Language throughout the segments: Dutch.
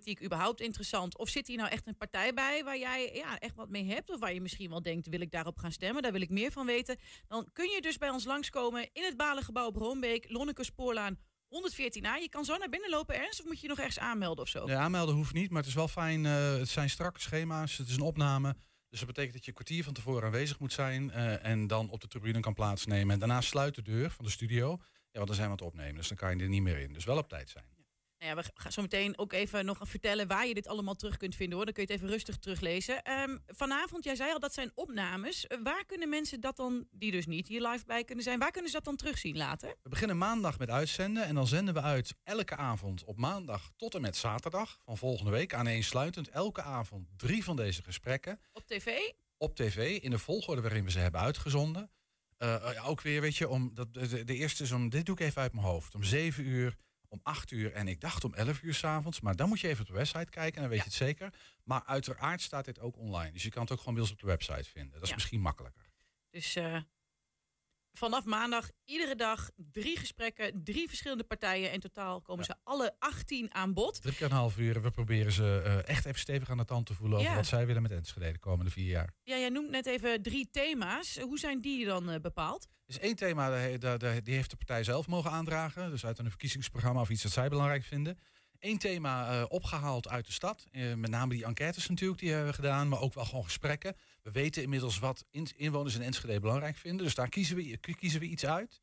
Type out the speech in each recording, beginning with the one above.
politiek überhaupt interessant? Of zit hier nou echt een partij bij waar jij ja, echt wat mee hebt? Of waar je misschien wel denkt, wil ik daarop gaan stemmen? Daar wil ik meer van weten. Dan kun je dus bij ons langskomen in het Balengebouw op Lonneke Spoorlaan 114a. Je kan zo naar binnen lopen, Ernst, of moet je nog ergens aanmelden of zo? Nee, aanmelden hoeft niet, maar het is wel fijn. eh, het zijn strakke schema's, het is een opname. Dus dat betekent dat je een kwartier van tevoren aanwezig moet zijn eh, en dan op de tribune kan plaatsnemen. En daarna sluit de deur van de studio. Ja, want dan zijn het opnemen, dus dan kan je er niet meer in. Dus wel op tijd zijn. Nou ja, we gaan zo meteen ook even nog vertellen waar je dit allemaal terug kunt vinden hoor. Dan kun je het even rustig teruglezen. Ehm, vanavond, jij zei al, dat zijn opnames. Waar kunnen mensen dat dan, die dus niet hier live bij kunnen zijn, waar kunnen ze dat dan terugzien later? We beginnen maandag met uitzenden en dan zenden we uit elke avond op maandag tot en met zaterdag van volgende week aaneensluitend elke avond drie van deze gesprekken Op tv? op tv in de volgorde waarin we ze hebben uitgezonden. Eh, ook weer, weet je, om dat, de, de eerste is om, dit doe ik even uit mijn hoofd, om 7 uur, om 8 uur en ik dacht om 11 uur s'avonds. Maar dan moet je even op de website kijken en dan weet Ja. je het zeker. Maar uiteraard staat dit ook online. Dus je kan het ook gewoon bij ons op de website vinden. Dat is Ja. misschien makkelijker. Dus eh, vanaf maandag iedere dag drie gesprekken, drie verschillende partijen. In totaal komen ze alle 18 aan bod. Drie keer een half uur. We proberen ze eh, echt even stevig aan de tand te voelen over Ja. wat zij willen met Enschede de komende vier jaar. Ja, jij noemt net even drie thema's. Hoe zijn die dan eh, bepaald? Er is één thema, die heeft de partij zelf mogen aandragen. Dus uit een verkiezingsprogramma of iets dat zij belangrijk vinden. Eén thema eh, opgehaald uit de stad. Met name die enquêtes natuurlijk, die hebben we gedaan. Maar ook wel gewoon gesprekken. We weten inmiddels wat in- inwoners in Enschede belangrijk vinden. Dus daar kiezen we, kiezen we iets uit.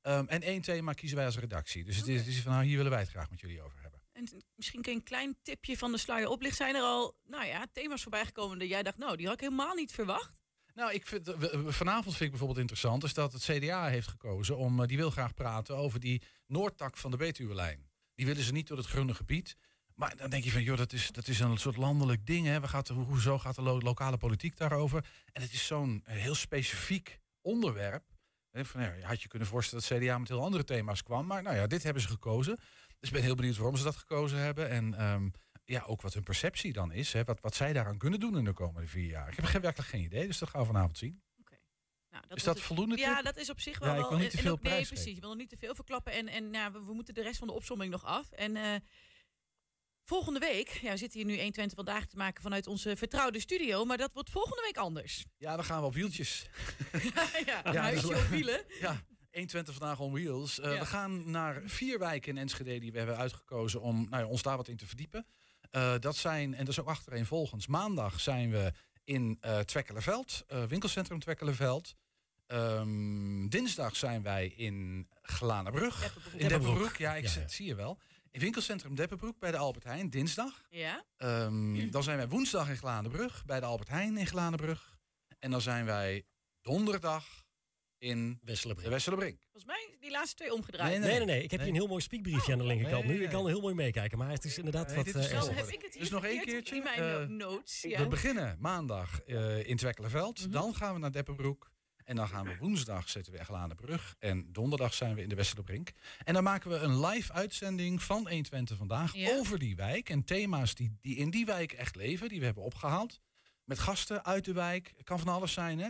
Ehm, en één thema kiezen wij als redactie. Dus het is, het is van, nou, hier willen wij het graag met jullie over hebben. En misschien kun je een klein tipje van de sluier oplicht. Zijn er al, nou ja, thema's voorbij gekomen dat jij dacht, nou, die had ik helemaal niet verwacht. Nou, ik vind, vanavond vind ik bijvoorbeeld interessant... is dat het CDA heeft gekozen om... eh, die wil graag praten over die Noordtak van de Betuwe-lijn. Die willen ze niet door het groene gebied. Maar dan denk je van, joh, dat is, dat is een soort landelijk ding. Hè? We gaat, hoe- hoezo gaat de lo- lokale politiek daarover? En het is zo'n eh, heel specifiek onderwerp. Hè, Van, ja, je had je kunnen voorstellen dat CDA met heel andere thema's kwam. Maar nou ja, dit hebben ze gekozen. Dus ik ben heel benieuwd waarom ze dat gekozen hebben. En ehm, ja, ook wat hun perceptie dan is. Hè? Wat, wat zij daaraan kunnen doen in de komende vier jaar. Ik heb geen, werkelijk geen idee, dus dat gaan we vanavond zien. Nou, Is dat het- voldoende Ja, tip? dat is op zich wel. Ja, ik wil niet te en veel ook- Nee, precies. Je wil nog niet te veel verklappen. En, en ja, we, we moeten de rest van de opsomming nog af. En eh, volgende week, ja, we zitten hier nu 120 vandaag te maken vanuit onze vertrouwde studio. Maar dat wordt volgende week anders. Ja, dan gaan we op wieltjes. ja, Ja, huisje op wielen. Ja, 120 vandaag on wheels. Eh, Ja. We gaan naar vier wijken in Enschede die we hebben uitgekozen om nou ja, ons daar wat in te verdiepen. Eh, dat zijn, en dat is ook achtereenvolgens, maandag zijn we in eh Twekkelenveld, eh, winkelcentrum Twekkelenveld. Ehm, dinsdag zijn wij in Glanenbrug. Deppenbroek. In Deppenbroek, ja, ik ja. zie je wel. In winkelcentrum Deppenbroek bij de Albert Heijn, dinsdag. Ja. Ehm, Dan zijn wij woensdag in Glanenbrug bij de Albert Heijn in Glanenbrug. En dan zijn wij donderdag in de Wesselenbrink. Westerlebrink. Volgens mij die laatste twee omgedraaid. Nee, Nee, nee, nee. Ik heb Nee. hier een heel mooi spiekbriefje aan de linkerkant. Nee, Nu, nee, ik kan heel mooi meekijken. Maar het is inderdaad Nee, wat dit is eh, heb ik het hier Dus nog één keertje, in mijn eh, no- notes. We Ja. beginnen maandag eh, in Twekkelenveld. Mhm. Dan gaan we naar Deppenbroek. En dan gaan we woensdag zitten we in Glanenbrug. En donderdag zijn we in de Westerlebrink. En dan maken we een live uitzending van 120 vandaag Ja. over die wijk. En thema's die, die in die wijk echt leven, die we hebben opgehaald. Met gasten uit de wijk. Het kan van alles zijn, hè?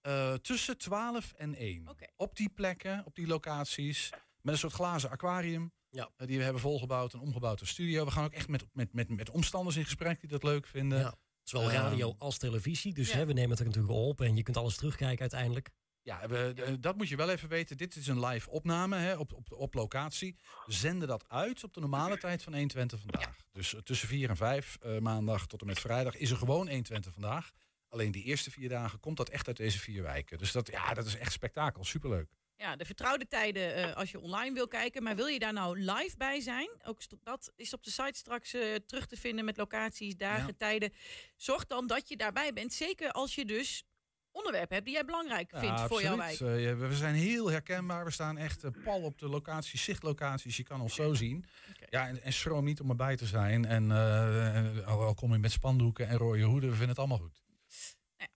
Eh, tussen 12 en 1. Oké. Op die plekken, op die locaties. Met een soort glazen aquarium. Ja. eh, die we hebben volgebouwd en omgebouwd als studio. We gaan ook echt met, met, met, met omstanders in gesprek die dat leuk vinden. Ja. Zowel Ehm, radio als televisie. Dus ja. hè, we nemen het er natuurlijk op. En je kunt alles terugkijken uiteindelijk. Ja, we, eh, dat moet je wel even weten. Dit is een live opname hè, op, op, op locatie. We zenden dat uit op de normale tijd van 120 vandaag. Dus eh, tussen 4 en 5 eh, maandag tot en met vrijdag is er gewoon 120 vandaag. Alleen die eerste vier dagen komt dat echt uit deze vier wijken. Dus dat, ja, dat is echt spektakel. Superleuk. Ja, de vertrouwde tijden eh, als je online wil kijken. Maar wil je daar nou live bij zijn? Ook dat is op de site straks eh, terug te vinden met locaties, dagen, Ja. tijden. Zorg dan dat je daarbij bent. Zeker als je dus onderwerpen hebt die jij belangrijk vindt Ja, voor jouw wijk. Ja, we zijn heel herkenbaar. We staan echt pal op de locaties, zichtlocaties. Je kan ons zo zien. Ja, en, en schroom niet om erbij te zijn. En al, al kom je met spandoeken en rode hoeden, we vinden het allemaal goed.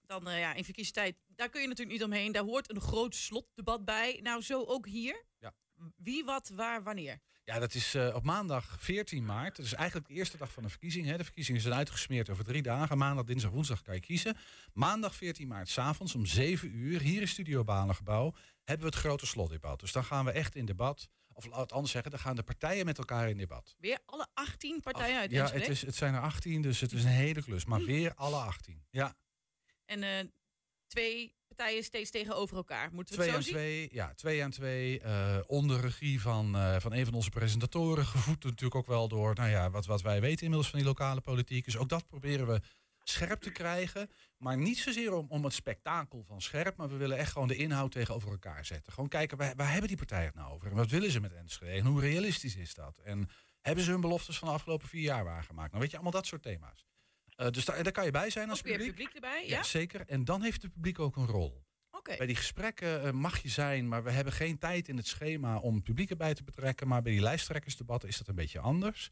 Dan eh, ja, in verkiezingstijd, daar kun je natuurlijk niet omheen. Daar hoort een groot slotdebat bij. Nou, zo ook hier. Ja. Wie, wat, waar, wanneer? Ja, dat is eh, op maandag 14 maart. Dat is eigenlijk de eerste dag van de verkiezing. Hè. De verkiezingen zijn uitgesmeerd over drie dagen. Maandag, dinsdag, woensdag kan je kiezen. Maandag 14 maart, s'avonds om 7 uur, hier in Studio Balengebouw, hebben we het grote slotdebat. Dus dan gaan we echt in debat Of laat het anders zeggen, dan gaan de partijen met elkaar in debat. Weer alle 18 partijen uit ja, het, is, het zijn er 18, dus het is een hele klus. Maar weer alle 18. Ja, En eh, twee partijen steeds tegenover elkaar. Moeten we twee het aan zo zien? twee. Ja, twee aan twee. eh, onder regie van, eh, van een van onze presentatoren. Gevoed natuurlijk ook wel door nou ja, wat, wat wij weten inmiddels van die lokale politiek. Dus ook dat proberen we scherp te krijgen. Maar niet zozeer om, om het spektakel van scherp. Maar we willen echt gewoon de inhoud tegenover elkaar zetten. Gewoon kijken, waar, waar hebben die partijen het nou over? En wat willen ze met Enschede? En hoe realistisch is dat? En hebben ze hun beloftes van de afgelopen vier jaar waargemaakt? Nou weet je, allemaal dat soort thema's. Eh, dus daar, daar kan je bij zijn als publiek. publiek erbij, Ja, ja? zeker. En dan heeft het publiek ook een rol. Bij die gesprekken eh, mag je zijn, maar we hebben geen tijd in het schema om het publiek erbij te betrekken. Maar bij die lijsttrekkersdebatten is dat een beetje anders.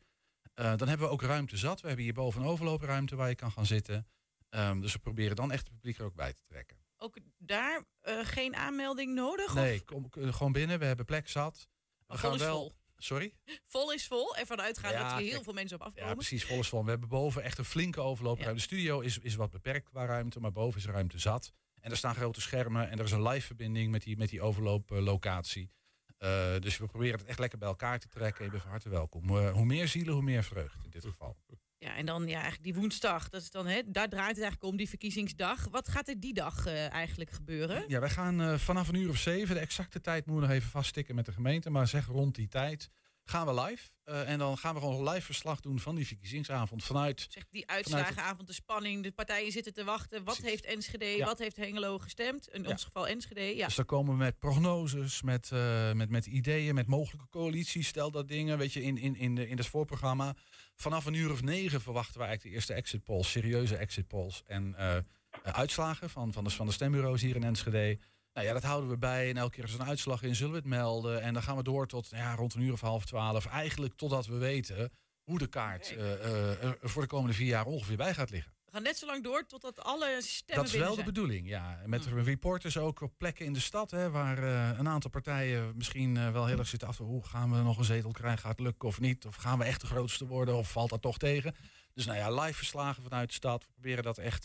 Eh, dan hebben we ook ruimte zat. We hebben hierboven een overloopruimte waar je kan gaan zitten. Ehm, dus we proberen dan echt het publiek er ook bij te trekken. Ook daar geen aanmelding nodig? Nee, Of? kom, gewoon binnen. We hebben plek zat. We gaan wel. vol. Sorry? Vol is vol. Ervan uitgaan Ja, dat er heel kijk. veel mensen op Ja, afkomen. precies. Vol is vol. We hebben boven echt een flinke overloopruimte. De studio is, is wat beperkt qua ruimte, maar boven is ruimte zat. En er staan grote schermen en er is een live verbinding met die, met die overlooplocatie. Eh, dus we proberen het echt lekker bij elkaar te trekken. Je bent van harte welkom. Eh, hoe meer zielen, hoe meer vreugd in dit geval. Ja, en dan ja, eigenlijk die woensdag. Dat is dan, hè, daar draait het eigenlijk om, die verkiezingsdag. Wat gaat er die dag eh, eigenlijk gebeuren? Ja, wij gaan eh, vanaf een uur of zeven, de exacte tijd moeten we nog even vaststikken met de gemeente, maar zeg rond die tijd gaan we live. Eh, en dan gaan we gewoon een live verslag doen van die verkiezingsavond vanuit Zeg, die uitslagenavond, de spanning, de partijen zitten te wachten. Wat Precies. heeft Enschede, Ja. wat heeft Hengelo gestemd? In Ja. ons geval Enschede, ja. Dus dan komen we met prognoses, met, eh, met, met ideeën, met mogelijke coalities. Stel dat dingen, weet je, in, in, in, de, in het voorprogramma. Vanaf een uur of negen verwachten we eigenlijk de eerste exit polls, serieuze exit polls. En eh, uitslagen van, van, de, van de stembureaus hier in Enschede. Nou ja, dat houden we bij. En elke keer als er een uitslag in, zullen we het melden. En dan gaan we door tot ja, rond een uur of half twaalf. Eigenlijk totdat we weten hoe de kaart eh, eh, er voor de komende vier jaar ongeveer bij gaat liggen. We gaan net zo lang door totdat alle stemmen Dat is wel de bedoeling, ja. Met Hm. reporters ook op plekken in de stad, hè, waar eh, een aantal partijen misschien wel heel erg zitten af. Hoe gaan we nog een zetel krijgen? Gaat het lukken of niet? Of gaan we echt de grootste worden? Of valt dat toch tegen? Dus nou ja, live verslagen vanuit de stad. We proberen dat echt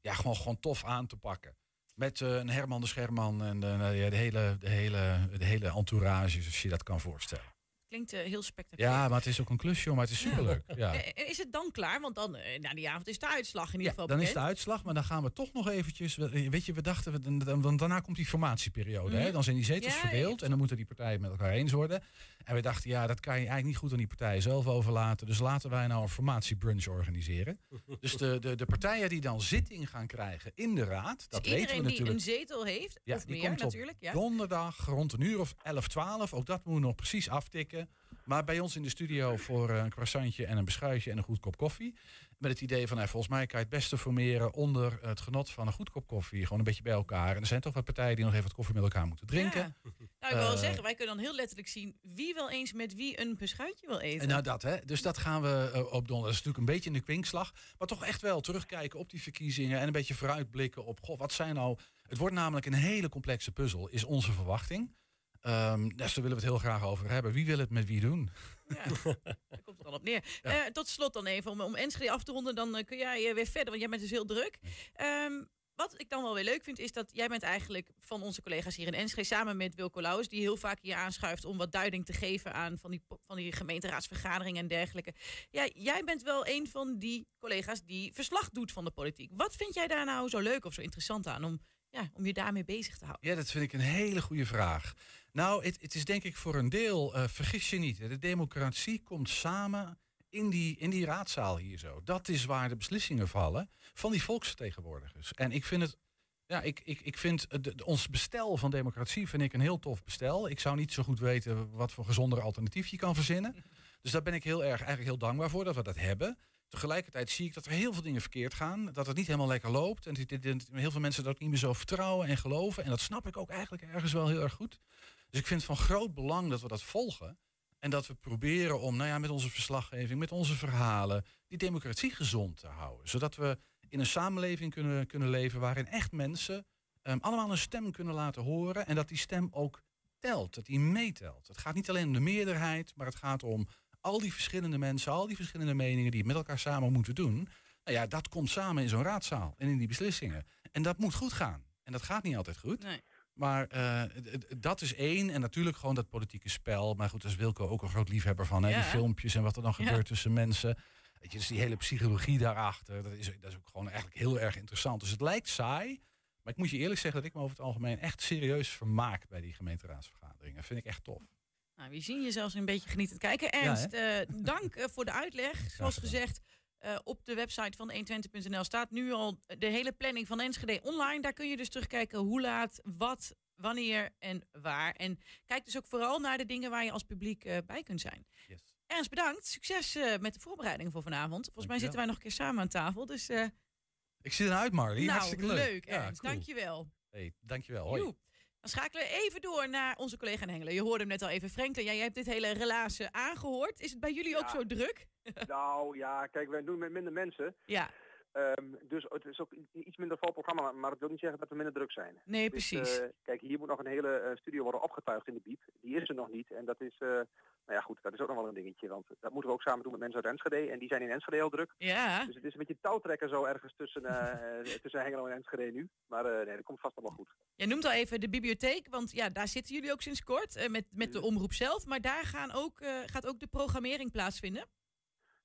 ja, gewoon, gewoon tof aan te pakken. Met eh, een Herman de Scherman en de, nou ja, de, hele, de, hele, de hele entourage, als je dat kan voorstellen. Klinkt eh, heel spectaculair. Ja, maar het is ook een klusje, maar het is superleuk. Ja. Eh, eh, Is het dan klaar? Want dan, eh, na die avond is de uitslag in ieder Ja, geval dan is de bekend. uitslag, maar dan gaan we toch nog eventjes... we- Weet je, we dachten, we- dan- dan- dan- daarna komt die formatieperiode. hè? Mhm. Dan zijn die zetels Ja, verdeeld en dan moeten die partijen met elkaar eens worden. En we dachten, ja, dat kan je eigenlijk niet goed aan die partijen zelf overlaten. Dus laten wij nou een formatiebrunch organiseren. dus de, de, de partijen die dan zitting gaan krijgen in de raad... dat Dus weten iedereen we die natuurlijk een zetel heeft, Ja, of die meer komt op natuurlijk. Ja. donderdag rond een uur of 11, 12. Ook dat moeten we nog precies aftikken. Maar bij ons in de studio voor eh, een croissantje en een beschuitje en een goed kop koffie. Met het idee van, nou, volgens mij kan je het beste formeren onder het genot van een goed kop koffie. Gewoon een beetje bij elkaar. En er zijn toch wat partijen die nog even wat koffie met elkaar moeten drinken. Ja. Nou, ik wil wel Eh, zeggen, wij kunnen dan heel letterlijk zien wie wel eens met wie een beschuitje wil eten. En nou dat, hè. Dus dat gaan we eh, op donderdag. Dat is natuurlijk een beetje in de kwinkslag. Maar toch echt wel terugkijken op die verkiezingen. En een beetje vooruitblikken op, goh, wat zijn nou... Het wordt namelijk een hele complexe puzzel, is onze verwachting. Ehm dus daar willen we het heel graag over hebben. Wie wil het met wie doen? Ja, daar komt het dan op neer. Eh, tot slot dan even, om, om Enschede af te ronden, dan kun jij weer verder, want jij bent dus heel druk. Ehm, wat ik dan wel weer leuk vind, is dat jij bent eigenlijk van onze collega's hier in Enschede, samen met Wilco Lauwers, die heel vaak hier aanschuift om wat duiding te geven aan van die, van die gemeenteraadsvergaderingen en dergelijke. Ja, jij bent wel een van die collega's die verslag doet van de politiek. Wat vind jij daar nou zo leuk of zo interessant aan om, ja, om je daarmee bezig te houden? Ja, dat vind ik een hele goede vraag. Nou, het, het is denk ik voor een deel, eh, vergis je niet, de democratie komt samen in die, in die raadzaal hier zo. Dat is waar de beslissingen vallen van die volksvertegenwoordigers. En ik vind het, ja, ik, ik, ik vind ons bestel van democratie vind ik een heel tof bestel. Ik zou niet zo goed weten wat voor gezonder alternatief je kan verzinnen. Dus daar ben ik heel erg, eigenlijk heel dankbaar voor dat we dat hebben. Tegelijkertijd zie ik dat er heel veel dingen verkeerd gaan. Dat het niet helemaal lekker loopt. En heel veel mensen dat ook niet meer zo vertrouwen en geloven. En dat snap ik ook eigenlijk ergens wel heel erg goed. Dus ik vind het van groot belang dat we dat volgen. En dat we proberen om nou ja, met onze verslaggeving, met onze verhalen, die democratie gezond te houden. Zodat we in een samenleving kunnen, kunnen leven waarin echt mensen ehm, allemaal een stem kunnen laten horen. En dat die stem ook telt, dat die meetelt. Het gaat niet alleen om de meerderheid, maar het gaat om al die verschillende mensen, al die verschillende meningen die met elkaar samen moeten doen. Nou ja, dat komt samen in zo'n raadzaal en in die beslissingen. En dat moet goed gaan. En dat gaat niet altijd goed. Nee. Maar eh, dat is één. En natuurlijk gewoon dat politieke spel. Maar goed, daar is Wilco ook een groot liefhebber van. Hè? Die filmpjes en wat er dan Ja. gebeurt tussen mensen. Weet je, dus die hele psychologie daarachter. Dat is, dat is ook gewoon eigenlijk heel erg interessant. Dus het lijkt saai. Maar ik moet je eerlijk zeggen dat ik me over het algemeen echt serieus vermaak bij die gemeenteraadsvergaderingen. Dat vind ik echt tof. Nou, we zien je zelfs een beetje genietend kijken. Ernst, eh, dank eh, voor de uitleg. Zoals gezegd, eh, op de website van 120.nl staat nu al de hele planning van Enschede online. Daar kun je dus terugkijken hoe laat, wat, wanneer en waar. En kijk dus ook vooral naar de dingen waar je als publiek eh, bij kunt zijn. Yes. Ernst, bedankt. Succes eh, met de voorbereidingen voor vanavond. Volgens mij zitten wij nog een keer samen aan tafel. Dus eh, Ik zie er uit, Marley. nou, Hartstikke leuk, leuk. Ja, Ernst. cool. Dankjewel. Hey, dankjewel. Hoi. Dan schakelen we even door naar onze collega in Hengelen. Je hoorde hem net al even. Franklin, jij hebt dit hele relaas aangehoord. Is het bij jullie ook Ja. zo druk? Nou ja, kijk, wij doen met minder mensen. Ja, Ehm, dus het is ook iets minder vol programma, maar dat wil niet zeggen dat we minder druk zijn. nee, Dus, precies. eh, kijk, hier moet nog een hele eh, studio worden opgetuigd in de biep. Die is er nog niet. En dat is, eh, nou ja goed, dat is ook nog wel een dingetje. Want dat moeten we ook samen doen met mensen uit Enschede. En die zijn in Enschede heel druk. ja, Dus het is een beetje touwtrekken zo ergens tussen, tussen Hengelo en Enschede nu. Maar nee, dat komt vast allemaal goed. jij noemt al even de bibliotheek, want ja, daar zitten jullie ook sinds kort met, met de Mhm. omroep zelf. Maar daar gaan ook, gaat ook de programmering plaatsvinden.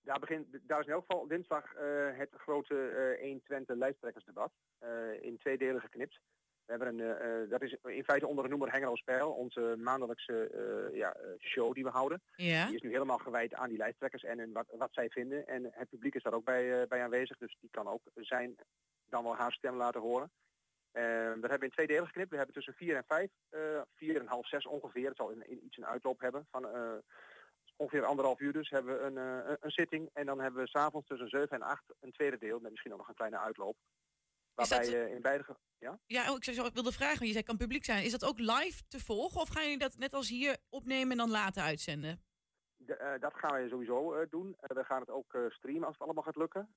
Daar, begint, daar is in elk geval dinsdag eh, het grote eh 1 Twente lijsttrekkersdebat. eh, in twee delen geknipt. We hebben een, dat is in feite onder de noemer Hengelo Spel, onze maandelijkse ja, show die we houden. Ja, Die is nu helemaal gewijd aan die lijsttrekkers en wat, wat zij vinden. En het publiek is daar ook bij, bij aanwezig, dus die kan ook zijn, dan wel haar stem laten horen. Eh, dat hebben we in twee delen geknipt. We hebben tussen vier en vijf, eh, vier en half zes ongeveer, het zal in, in iets een uitloop hebben van ongeveer anderhalf uur dus, hebben we een, eh, een, zitting. En dan hebben we s'avonds tussen zeven en acht een tweede deel, met misschien ook nog een kleine uitloop. Waarbij dat- eh, in beide... ge- Ja? ja oh, ik, zou, zo- ik wilde vragen, want je zei kan publiek zijn. Is dat ook live te volgen of gaan jullie dat net als hier opnemen en dan later uitzenden? De- eh, dat gaan we sowieso doen. We gaan het ook streamen als het allemaal gaat lukken.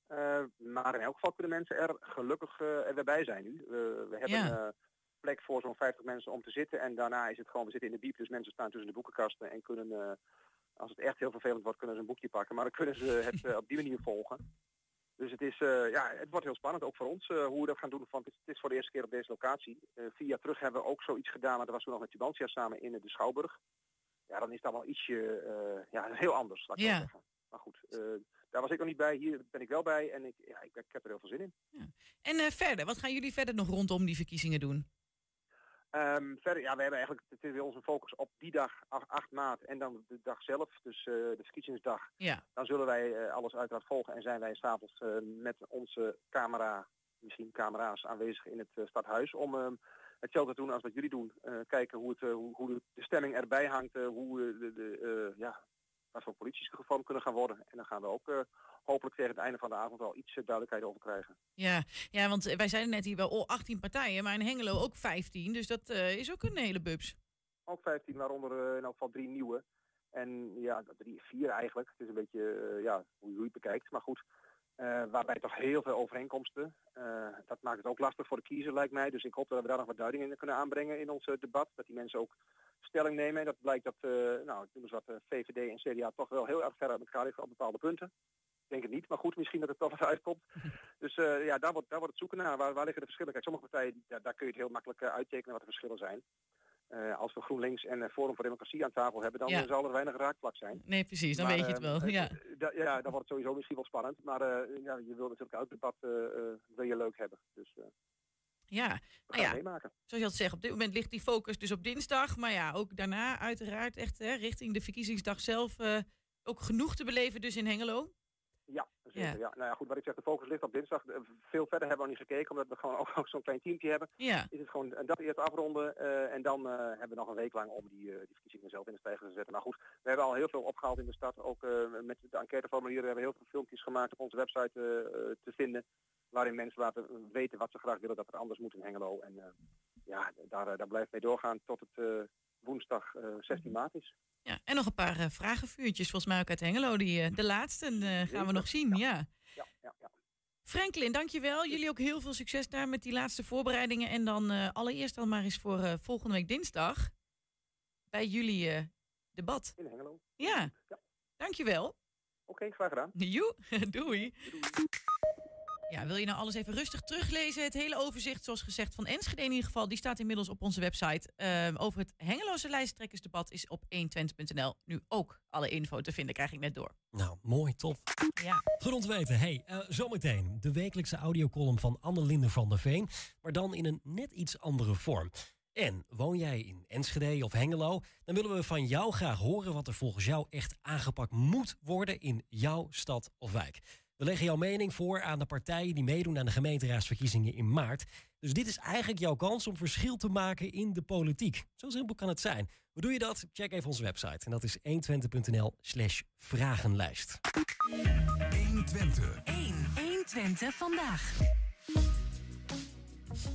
Maar in elk geval kunnen mensen er gelukkig weer bij zijn nu. We hebben Ja. plek voor zo'n 50 mensen om te zitten. En daarna is het gewoon, we zitten in de biep, dus mensen staan tussen de boekenkasten en kunnen, als het echt heel vervelend wordt, kunnen ze een boekje pakken. Maar dan kunnen ze het eh, op die manier volgen. Dus het, is, eh, ja, het wordt heel spannend, ook voor ons, eh, hoe we dat gaan doen. Want het is, voor de eerste keer op deze locatie. Eh, vier jaar terug hebben we ook zoiets gedaan, maar dat was toen nog met Tubantia samen in de Schouwburg. Ja, dan is dat wel ietsje ja, heel anders, laat ik Ja. zeggen. Maar goed, daar was ik nog niet bij, hier ben ik wel bij en ik, ja, ik, ik heb er heel veel zin in. En eh, verder, wat gaan jullie verder nog rondom die verkiezingen doen? Ehm, verder, ja, we hebben eigenlijk het is weer onze focus op die dag, 8, 8 maart, en dan de dag zelf, dus eh, de verkiezingsdag. Ja, Dan zullen wij eh, alles uiteraard volgen en zijn wij s'avonds eh met onze camera, misschien camera's aanwezig in het stadhuis om ehm, hetzelfde te doen als wat jullie doen. Kijken hoe, het, hoe, hoe de, stemming erbij hangt, hoe de, de, ja, wat voor polities gevormd kunnen gaan worden. En dan gaan we ook eh, hopelijk tegen het einde van de avond al iets eh, duidelijkheid over krijgen. ja. ja want wij zeiden net hier wel oh, 18 partijen, maar in Hengelo ook 15. Dus dat eh, is ook een hele bubs. Ook 15, waaronder in elk geval drie nieuwe. En ja, drie, vier eigenlijk. Het is een beetje ja, hoe je het bekijkt. Maar goed, waarbij toch heel veel overeenkomsten. Dat maakt het ook lastig voor de kiezer, lijkt mij. Dus ik hoop dat we daar nog wat duiding in kunnen aanbrengen in ons debat. Dat die mensen ook stelling nemen. En dat blijkt dat, eh nou, noem eens wat, eh, VVD en CDA toch wel heel erg ver uit elkaar liggen op bepaalde punten. Ik denk het niet, maar goed, misschien dat het toch wat uitkomt. Dus eh, ja, daar wordt, daar wordt het zoeken naar. Waar, waar liggen de verschillen? Kijk, sommige partijen, daar, daar kun je het heel makkelijk uittekenen wat de verschillen zijn. Als we GroenLinks en Forum voor Democratie aan tafel hebben, dan Ja. zal er weinig raakvlak zijn. Nee, precies, dan Maar, weet je het wel. Ja. ja, dan wordt het sowieso misschien wel spannend. Maar ja, je wil natuurlijk elk debat wil je leuk hebben. Dus ja, Nou ja. meemaken. zoals je al zegt, op dit moment ligt die focus dus op dinsdag. Maar ja, ook daarna uiteraard echt hè, richting de verkiezingsdag zelf eh, ook genoeg te beleven dus in Hengelo. Ja, zeker. Ja. Ja. Nou ja, goed, wat ik zeg, de focus ligt op dinsdag. Eh, Veel verder hebben we nog niet gekeken, omdat we gewoon ook zo'n klein teampje hebben. Ja, Is het gewoon dat eerst afronden eh, en dan eh, hebben we nog een week lang om die, eh, die verkiezingen zelf in de stijger te zetten. Maar goed, we hebben al heel veel opgehaald in de stad. Ook met de enquêteformulieren hebben we heel veel filmpjes gemaakt op onze website te vinden. Waarin mensen laten weten wat ze graag willen dat er anders moet in Hengelo. En ja, daar, daar blijft mee doorgaan tot het woensdag eh, 16 maart is. ja. En nog een paar eh, vragenvuurtjes volgens mij ook uit Hengelo. Die, eh, de laatste eh, gaan we nog zien, ja. Ja, ja, ja. Franklin, dankjewel. Jullie ook heel veel succes daar met die laatste voorbereidingen. En dan allereerst al maar eens voor volgende week dinsdag bij jullie debat. In Hengelo. Ja, Ja. dankjewel. Oké, graag gedaan. Joe, doei. Ja, wil je nou alles even rustig teruglezen? Het hele overzicht, zoals gezegd, van Enschede in ieder geval, die staat inmiddels op onze website. Ehm, over het Hengeloze lijsttrekkersdebat is op 120.nl nu ook alle info te vinden, krijg ik net door. Nou, mooi, top. Ja. Goed weten. Hey, eh, zometeen de wekelijkse audiocolumn van Annelinde van der Veen, maar dan in een net iets andere vorm. En woon jij in Enschede of Hengelo, dan willen we van jou graag horen wat er volgens jou echt aangepakt moet worden in jouw stad of wijk. We leggen jouw mening voor aan de partijen die meedoen aan de gemeenteraadsverkiezingen in maart. Dus dit is eigenlijk jouw kans om verschil te maken in de politiek. Zo simpel kan het zijn. Hoe doe je dat? Check even onze website. En dat is 120.nl slash vragenlijst. 120. 1. 120 vandaag.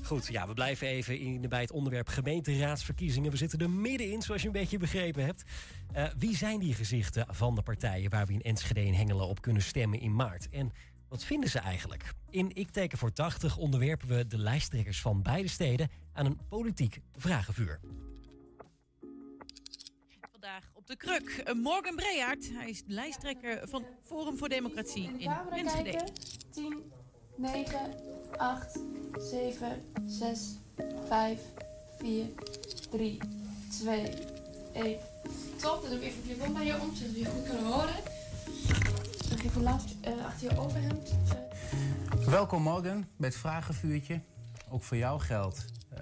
Goed, ja, we blijven even in, bij het onderwerp gemeenteraadsverkiezingen. We zitten er middenin, zoals je een beetje begrepen hebt. Uh, wie zijn die gezichten van de partijen waar we in Enschede en Hengelo op kunnen stemmen in maart? En wat vinden ze eigenlijk? In Ik teken voor 80 onderwerpen we de lijsttrekkers van beide steden aan een politiek vragenvuur. Vandaag op de kruk uh, Morgan Breyaert. Hij is lijsttrekker van Forum voor Democratie in Enschede. Kijken. 10, 9, 8, 7, 6, 5, 4, 3, 2, 1. Top, dan doe ik even je bij je om, zodat we je goed kunnen horen. Nog even last uh, achter je overhemd. Uh. Welkom morgen bij het vragenvuurtje. Ook voor jou geldt. Uh,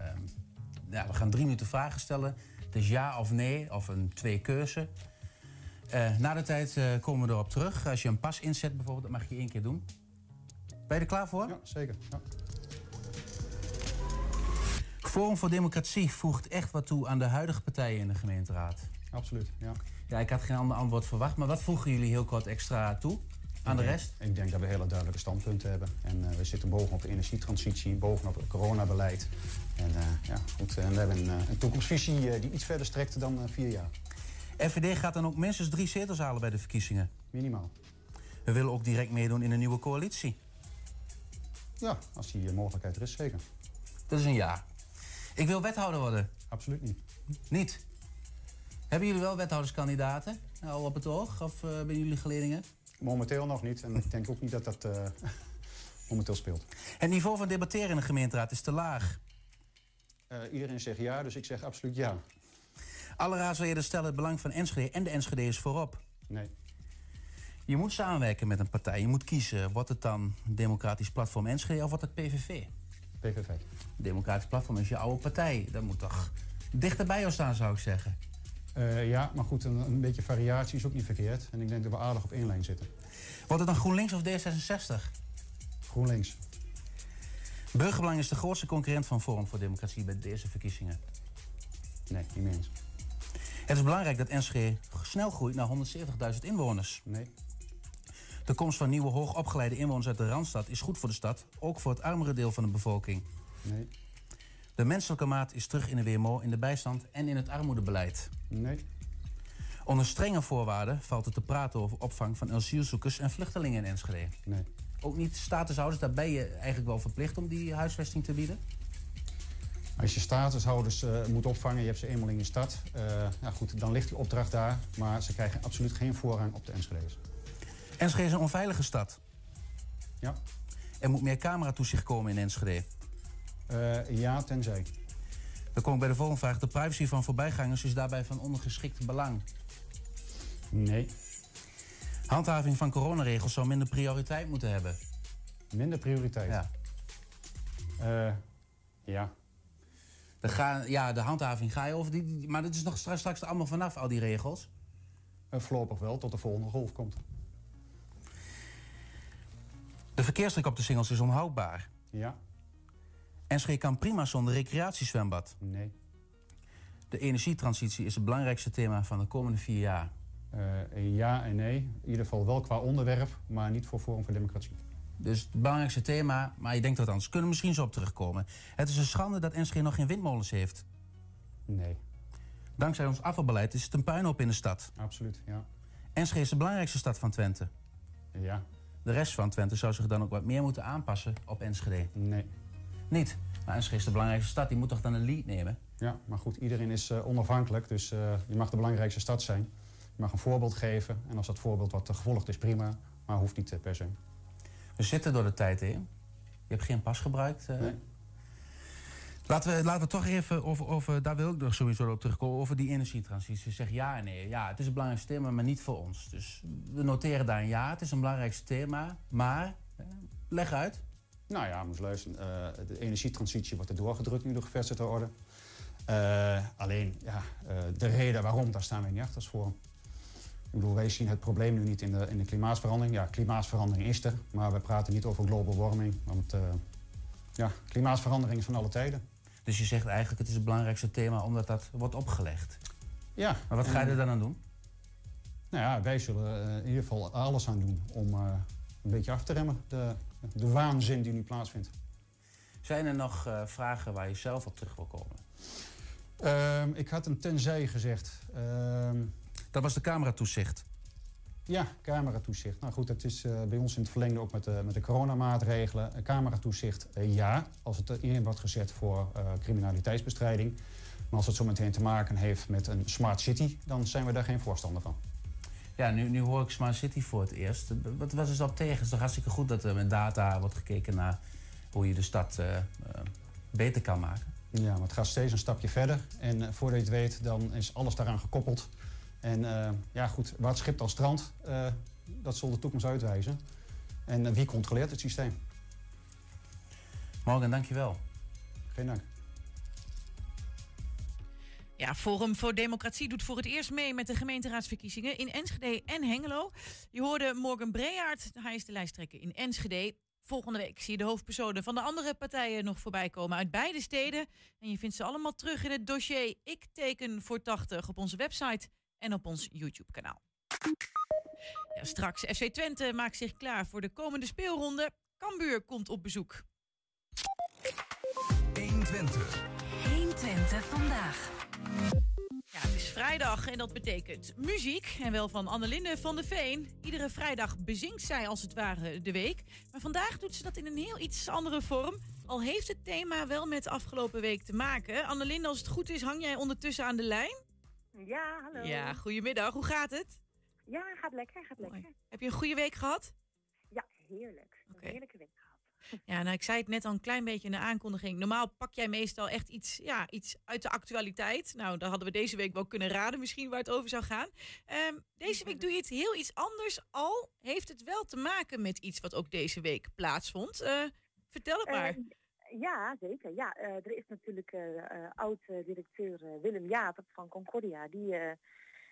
ja, we gaan drie minuten vragen stellen. Is ja of nee, of een twee keuze. Uh, na de tijd komen we erop terug. Als je een pas inzet bijvoorbeeld, dat mag je één keer doen. Ben je er klaar voor? Ja, zeker. Ja. Forum voor Democratie voegt echt wat toe aan de huidige partijen in de gemeenteraad. Absoluut, ja. Ja, ik had geen ander antwoord verwacht, maar wat voegen jullie heel kort extra toe aan de rest? Ik denk dat we hele duidelijke standpunten hebben. En uh, we zitten bovenop de energietransitie, bovenop het coronabeleid. En uh, ja, goed, en we hebben een, een toekomstvisie uh, die iets verder strekt dan vier jaar. FVD gaat dan ook minstens drie zetels halen bij de verkiezingen. Minimaal. We willen ook direct meedoen in een nieuwe coalitie. Ja, als die mogelijkheid er is, zeker. Dat is een ja. Ik wil wethouder worden. Absoluut niet. Niet? Hebben jullie wel wethouderskandidaten al op het oog? Of uh, ben jullie geleerlingen? Momenteel nog niet. En ik denk ook niet dat dat uh, momenteel speelt. Het niveau van debatteren in de gemeenteraad is te laag. Uh, iedereen zegt ja, dus ik zeg absoluut ja. Alle raadsleden stellen het belang van Enschede en de Enschede's voorop. Nee. Je moet samenwerken met een partij. Je moet kiezen. Wordt het dan Democratisch Platform Enschede of wordt het PVV? PVV. Democratisch Platform is je oude partij. Dat moet toch dichter bij jou staan, zou ik zeggen. Uh, ja, maar goed, een, een, beetje variatie is ook niet verkeerd. En ik denk dat we aardig op één lijn zitten. Wordt het dan GroenLinks of D66? GroenLinks. Burgerbelang is de grootste concurrent van Forum voor Democratie bij deze verkiezingen. Nee, niet meer eens. Het is belangrijk dat Enschede snel groeit naar 170.000 inwoners. Nee. De komst van nieuwe hoogopgeleide inwoners uit de Randstad is goed voor de stad, ook voor het armere deel van de bevolking. Nee. De menselijke maat is terug in de WMO, in de bijstand en in het armoedebeleid. Nee. Onder strenge voorwaarden valt het te praten over opvang van asielzoekers en vluchtelingen in Enschede. Nee. Ook niet statushouders, daar ben je eigenlijk wel verplicht om die huisvesting te bieden? Als je statushouders uh, moet opvangen, je hebt ze eenmaal in je stad, uh, ja goed, dan ligt die opdracht daar. Maar ze krijgen absoluut geen voorrang op de Enschede's. Enschede is een onveilige stad. Ja. Er moet meer cameratoezicht komen in Enschede. Uh, ja, tenzij. Dan kom ik bij de volgende vraag. De privacy van voorbijgangers is daarbij van ondergeschikt belang. Nee. Handhaving van coronaregels zou minder prioriteit moeten hebben. Minder prioriteit? Ja. Uh, ja. De, ga, ja, de handhaving ga je over. Die, die, maar dat is nog straks, straks allemaal vanaf, al die regels. Uh, voorlopig wel, tot de volgende golf komt. De verkeersdruk op de singels is onhoudbaar. Ja. Enschede kan prima zonder recreatiezwembad. Nee. De energietransitie is het belangrijkste thema van de komende vier jaar. Uh, ja en nee. In ieder geval wel qua onderwerp, maar niet voor Forum voor Democratie. Dus het belangrijkste thema, maar je denkt dat anders. Kunnen we misschien zo op terugkomen. Het is een schande dat Enschede nog geen windmolens heeft. Nee. Dankzij ons afvalbeleid is het een puinhoop in de stad. Absoluut, ja. Enschede is de belangrijkste stad van Twente. Ja. De rest van Twente zou zich dan ook wat meer moeten aanpassen op Enschede. Nee. Niet? Maar Enschede is de belangrijkste stad, die moet toch dan een lead nemen? Ja, maar goed, iedereen is uh, onafhankelijk. Dus uh, je mag de belangrijkste stad zijn. Je mag een voorbeeld geven. En als dat voorbeeld wat gevolgd is, prima. Maar hoeft niet uh, per se. We zitten door de tijd heen. Je hebt geen pas gebruikt. eh. Nee. Laten we, laten we toch even over, over, daar wil ik nog sowieso op terugkomen, over die energietransitie. Zeg ja en nee. Ja, het is een belangrijk thema, maar niet voor ons. Dus we noteren daar een ja, het is een belangrijk thema, maar leg uit. Nou ja, moet luisteren. eh, de energietransitie wordt er doorgedrukt nu door gevestigde orde. Eh, alleen, ja, eh, de reden waarom, daar staan wij niet achter voor. Ik bedoel, wij zien het probleem nu niet in de, in de klimaatverandering. Ja, klimaatverandering is er, maar we praten niet over global warming. Want ja, klimaatverandering is van alle tijden. Dus je zegt eigenlijk het is het belangrijkste thema omdat dat wordt opgelegd. Ja. Maar wat ga je er dan aan doen? Nou ja, wij zullen eh, in ieder geval alles aan doen om eh, een beetje af te remmen. De, de waanzin die nu plaatsvindt. Zijn er nog eh, vragen waar je zelf op terug wil komen? Ehm, ik had een tenzij gezegd. Ehm, Dat was de cameratoezicht. Ja, cameratoezicht. Nou goed, dat is eh, bij ons in het verlengde ook met de, met de coronamaatregelen. Uh, cameratoezicht, eh, ja, als het in wordt gezet voor eh, criminaliteitsbestrijding. Maar als het zo meteen te maken heeft met een smart city, dan zijn we daar geen voorstander van. Ja, nu, nu hoor ik Smart City voor het eerst. Wat was is dat tegen? Het is toch hartstikke goed dat er met data wordt gekeken naar hoe je de stad eh, eh, beter kan maken. Ja, maar het gaat steeds een stapje verder. En eh, voordat je het weet, dan is alles daaraan gekoppeld. En eh, ja, goed, waar het schip dan strandt, eh, dat zal de toekomst uitwijzen. En eh, wie controleert het systeem? Morgen, dankjewel. Geen dank. Ja, Forum voor Democratie doet voor het eerst mee met de gemeenteraadsverkiezingen in Enschede en Hengelo. Je hoorde Morgan Breaert, hij is de lijsttrekker in Enschede. Volgende week zie je de hoofdpersonen van de andere partijen nog voorbij komen uit beide steden. En je vindt ze allemaal terug in het dossier Ik teken voor 80 op onze website en op ons YouTube-kanaal. Ja, straks FC Twente maakt zich klaar voor de komende speelronde. Cambuur komt op bezoek. 120. 120 vandaag. Ja, het is vrijdag en dat betekent muziek. En wel van Annelinde van de Veen. Iedere vrijdag bezinkt zij als het ware de week. Maar vandaag doet ze dat in een heel iets andere vorm. Al heeft het thema wel met afgelopen week te maken. Annelinde, als het goed is, hang jij ondertussen aan de lijn? Ja, hallo. Ja, goedemiddag. Hoe gaat het? Ja, gaat lekker, gaat lekker. Heb je een goede week gehad? Ja, heerlijk. Een heerlijke week gehad. Ja, nou, ik zei het net al een klein beetje in de aankondiging. Normaal pak jij meestal echt iets, ja, iets uit de actualiteit. Nou, daar hadden we deze week wel kunnen raden misschien waar het over zou gaan. Ehm, deze week doe je het heel iets anders. Al heeft het wel te maken met iets wat ook deze week plaatsvond. Eh, vertel het maar. Eh, ja, zeker. Ja, eh, er is natuurlijk eh, eh, oud-directeur Willem Jaap van Concordia. Die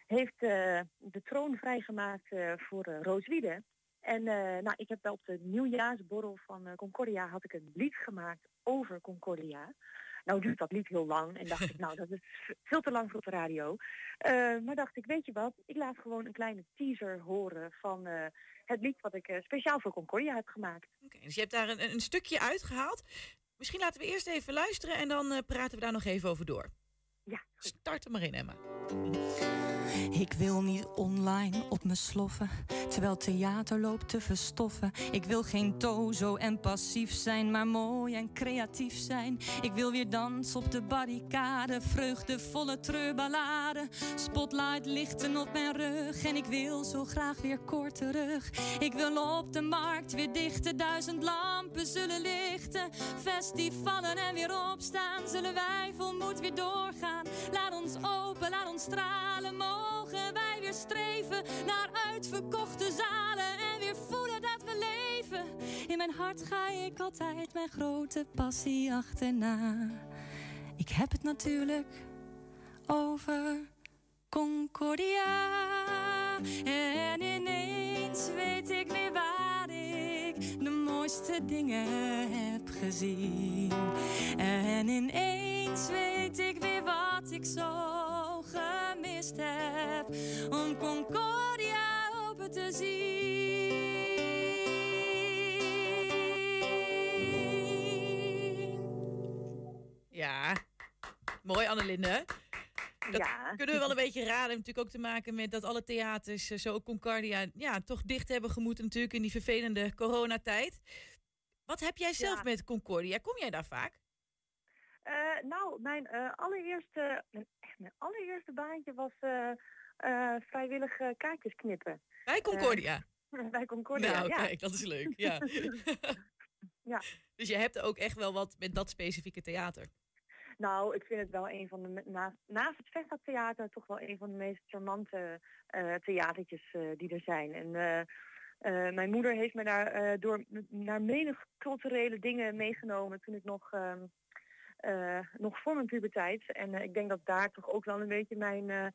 heeft de troon vrijgemaakt voor eh, Rooswiede. En nou, ik heb op de nieuwjaarsborrel van Concordia had ik een lied gemaakt over Concordia. Nou duurt dat lied heel lang en dacht ik, nou dat is veel te lang voor de radio. Maar dacht ik, weet je wat, ik laat gewoon een kleine teaser horen van het lied wat ik speciaal voor Concordia heb gemaakt. Oké, dus je hebt daar een, een stukje uitgehaald. Misschien laten we eerst even luisteren en dan eh, praten we daar nog even over door. Ja, Start er maar in, Emma. Ik wil niet online op me sloffen, terwijl theater loopt te verstoffen. Ik wil geen tozo en passief zijn, maar mooi en creatief zijn. Ik wil weer dansen op de barricade, vreugdevolle treurballade. Spotlight lichten op mijn rug en ik wil zo graag weer kort terug. Ik wil op de markt weer dichten, duizend lampen zullen lichten. Festivalen en weer opstaan, zullen wij vol moed weer doorgaan. Laat ons open, laat ons stralen, mogen wij weer streven naar uitverkochte zalen en weer voelen dat we leven. In mijn hart ga ik altijd mijn grote passie achterna. Ik heb het natuurlijk over Concordia. En ineens weet ik weer waar de mooiste dingen heb gezien. En ineens weet ik weer wat ik zo gemist heb om Concordia open te zien. Ja, mooi Annelinde. Dat Ja. kunnen we wel een beetje raden. Heeft natuurlijk ook te maken met dat alle theaters, eh, zo ook Concordia, ja, toch dicht hebben gemoeten natuurlijk in die vervelende coronatijd. Wat heb jij zelf Ja. met Concordia? Kom jij daar vaak? Eh, nou, mijn eh, allereerste, mijn, echt mijn allereerste baantje was vrijwillig kaartjes knippen. Bij Concordia? bij Concordia, nou, ja. kijk, dat is leuk. Ja. Ja. Dus je hebt ook echt wel wat met dat specifieke theater. Nou, ik vind het wel een van de, naast, naast het Vestdagtheater, toch wel een van de meest charmante eh, theatertjes eh, die er zijn. En eh, mijn moeder heeft me daar door naar menig culturele dingen meegenomen toen ik nog, ehm, eh, nog voor mijn puberteit. En ik denk dat daar toch ook wel een beetje mijn,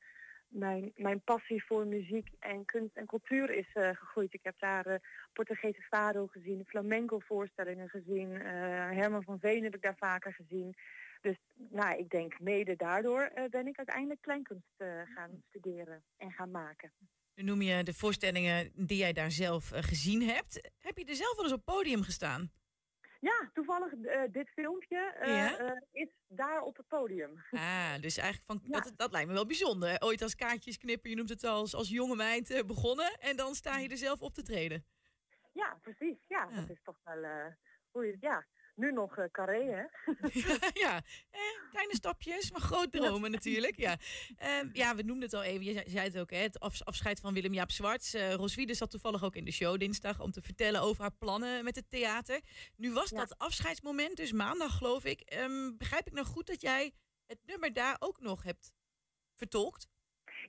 mijn, mijn passie voor muziek en kunst en cultuur is gegroeid. Ik heb daar Portugese fado gezien, flamenco voorstellingen gezien, Herman van Veen heb ik daar vaker gezien. Dus nou, ik denk mede daardoor eh, ben ik uiteindelijk kleinkunst eh, gaan studeren en gaan maken. Nu noem je de voorstellingen die jij daar zelf eh, gezien hebt. Heb je er zelf wel eens op podium gestaan? Ja, toevallig dit filmpje Ja? is daar op het podium. Ah, dus eigenlijk van, dat, dat lijkt me wel bijzonder. Ooit als kaartjesknipper, je noemt het al als, als jonge meid begonnen. En dan sta je er zelf op te treden. Ja, precies. Ja, dat is toch wel hoe je ja, nu nog eh, carré, hè? ja, eh, kleine stapjes, maar groot dromen natuurlijk. Ja. Ehm, ja, we noemden het al even. Je zei, het ook, hè, het af- afscheid van Willem-Jaap Zwarts. Eh Roswiede zat toevallig ook in de show dinsdag om te vertellen over haar plannen met het theater. Nu was dat afscheidsmoment, dus maandag geloof ik. Ehm, begrijp ik nou goed dat jij het nummer daar ook nog hebt vertolkt?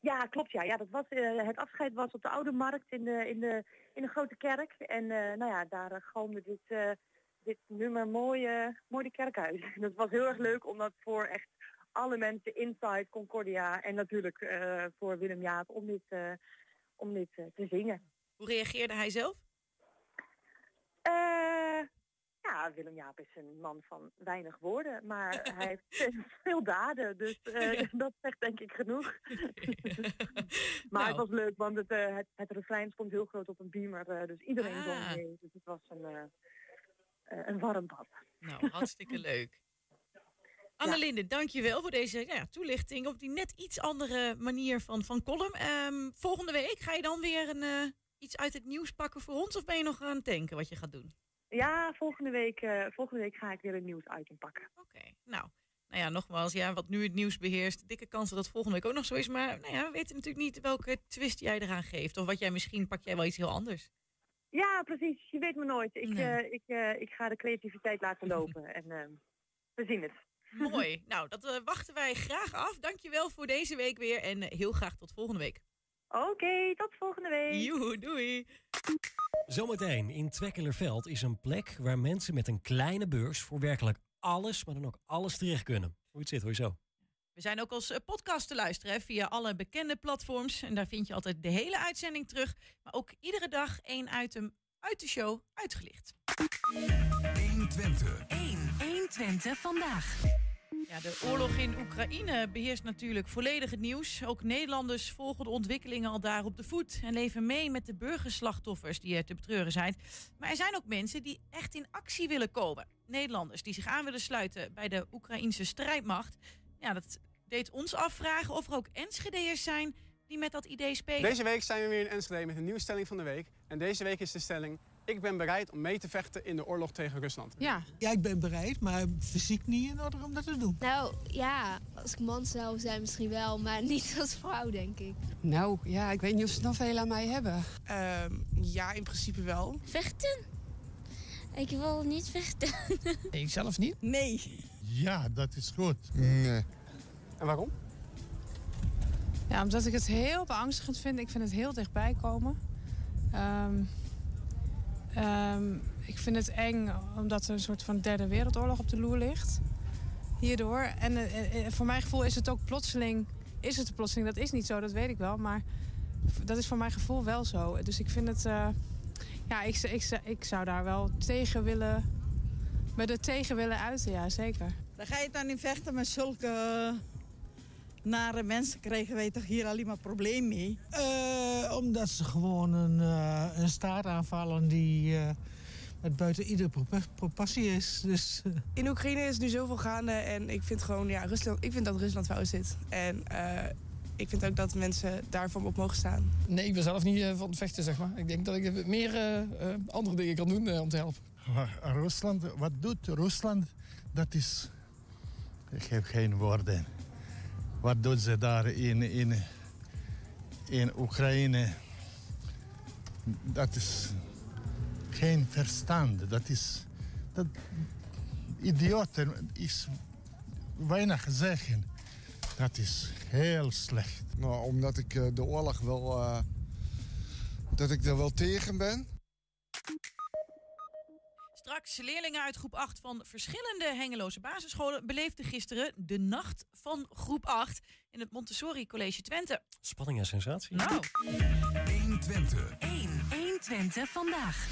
Ja, klopt. Ja, ja dat was, eh, het afscheid was op de Oude Markt in de, in de, in de Grote Kerk. En nou ja, daar uh, galmde dit, dit nummer mooi, eh, mooi de kerk uit. dat was heel erg leuk, omdat voor echt alle mensen inside Concordia en natuurlijk eh, voor Willem Jaap om dit, eh, om dit eh, te zingen. Hoe reageerde hij zelf? Ja, Willem Jaap is een man van weinig woorden, maar hij heeft veel- daden. Dus dat zegt denk ik genoeg. maar het was leuk, want het, het, het refrein stond heel groot op een beamer. dus iedereen Ah. zong mee. Dus het was een, een warm bad. Nou, hartstikke leuk. Annelinde, dankjewel voor deze ja, toelichting op die net iets andere manier van, van column. Ehm, volgende week ga je dan weer een, eh, iets uit het nieuws pakken voor ons of ben je nog aan het denken wat je gaat doen? Ja, volgende week, eh, volgende week ga ik weer een nieuwsitem pakken. Oké, nou. Nou ja, nogmaals, ja, wat nu het nieuws beheerst, dikke kans dat volgende week ook nog zo is. Maar nou ja, we weten natuurlijk niet welke twist jij eraan geeft. Of wat jij misschien, pak jij wel iets heel anders. Ja, precies. Je weet me nooit. Ik, eh, ik, eh, ik ga de creativiteit laten lopen en eh, we zien het. Mooi. nou, dat eh, wachten wij graag af. Dankjewel voor deze week weer en heel graag tot volgende week. Oké, tot volgende week. Joe, doei. Zometeen in Twekkelerveld is een plek waar mensen met een kleine beurs voor werkelijk alles, maar dan ook alles terecht kunnen. Hoe het zit, hoor je zo. We zijn ook als eh, podcast te luisteren hè, via alle bekende platforms. En daar vind je altijd de hele uitzending terug. Maar ook iedere dag één item uit de show uitgelicht. 120. 1. 120 vandaag. Ja, de oorlog in Oekraïne beheerst natuurlijk volledig het nieuws. Ook Nederlanders volgen de ontwikkelingen al daar op de voet... en leven mee met de burgerslachtoffers die er te betreuren zijn. Maar er zijn ook mensen die echt in actie willen komen. Nederlanders die zich aan willen sluiten bij de Oekraïnse strijdmacht. Ja, dat deed ons afvragen of er ook Enschede'ers zijn die met dat idee spelen. Deze week zijn we weer in Enschede met een nieuwe stelling van de week. En deze week is de stelling... Ik ben bereid om mee te vechten in de oorlog tegen Rusland. Ja. ja, ik ben bereid, maar fysiek niet in orde om dat te doen. Nou ja, als ik man zou zijn misschien wel, maar niet als vrouw denk ik. Nou, ja, ik weet niet of ze nog veel aan mij hebben. ja, in principe wel. Vechten? Ik wil niet vechten. Ik zelf niet? Nee. Ja, dat is goed. Nee. En waarom? Ja, omdat ik het heel beangstigend vind. Ik vind het heel dichtbij komen. Ehm, ehm, ik vind het eng omdat er een soort van derde wereldoorlog op de loer ligt. Hierdoor. En eh, eh, voor mijn gevoel is het ook plotseling... Is het plotseling? Dat is niet zo, dat weet ik wel. Maar dat is voor mijn gevoel wel zo. Dus ik vind het... eh, ja, ik, ik, ik zou daar wel tegen willen... Me er tegen willen uiten, ja, zeker. Dan ga je dan in vechten met zulke nare mensen. Krijgen wij toch hier alleen maar probleem mee? Eh, omdat ze gewoon een, eh, een staat aanvallen die eh, met buiten iedere propa- proportie is. Dus, In Oekraïne is nu zoveel gaande en ik vind gewoon, ja, Rusland, ik vind dat Rusland fout zit. En eh, ik vind ook dat mensen daarvan op mogen staan. Nee, ik ben zelf niet van het vechten, zeg maar. Ik denk dat ik meer andere dingen kan doen om te helpen. Maar Rusland, wat doet Rusland? Dat is. Ik heb geen woorden. Wat doen ze daar in, in, in Oekraïne? Dat is geen verstand. Dat is dat idioten is weinig zeggen. Dat is heel slecht. Nou, omdat ik eh, de oorlog wel... eh, dat ik er wel tegen ben. Straks leerlingen uit groep 8 van verschillende Hengeloze basisscholen beleefden gisteren de nacht van groep 8 in het Montessori College Twente. Spanning en sensatie. Nou. 120. 1. 120 vandaag.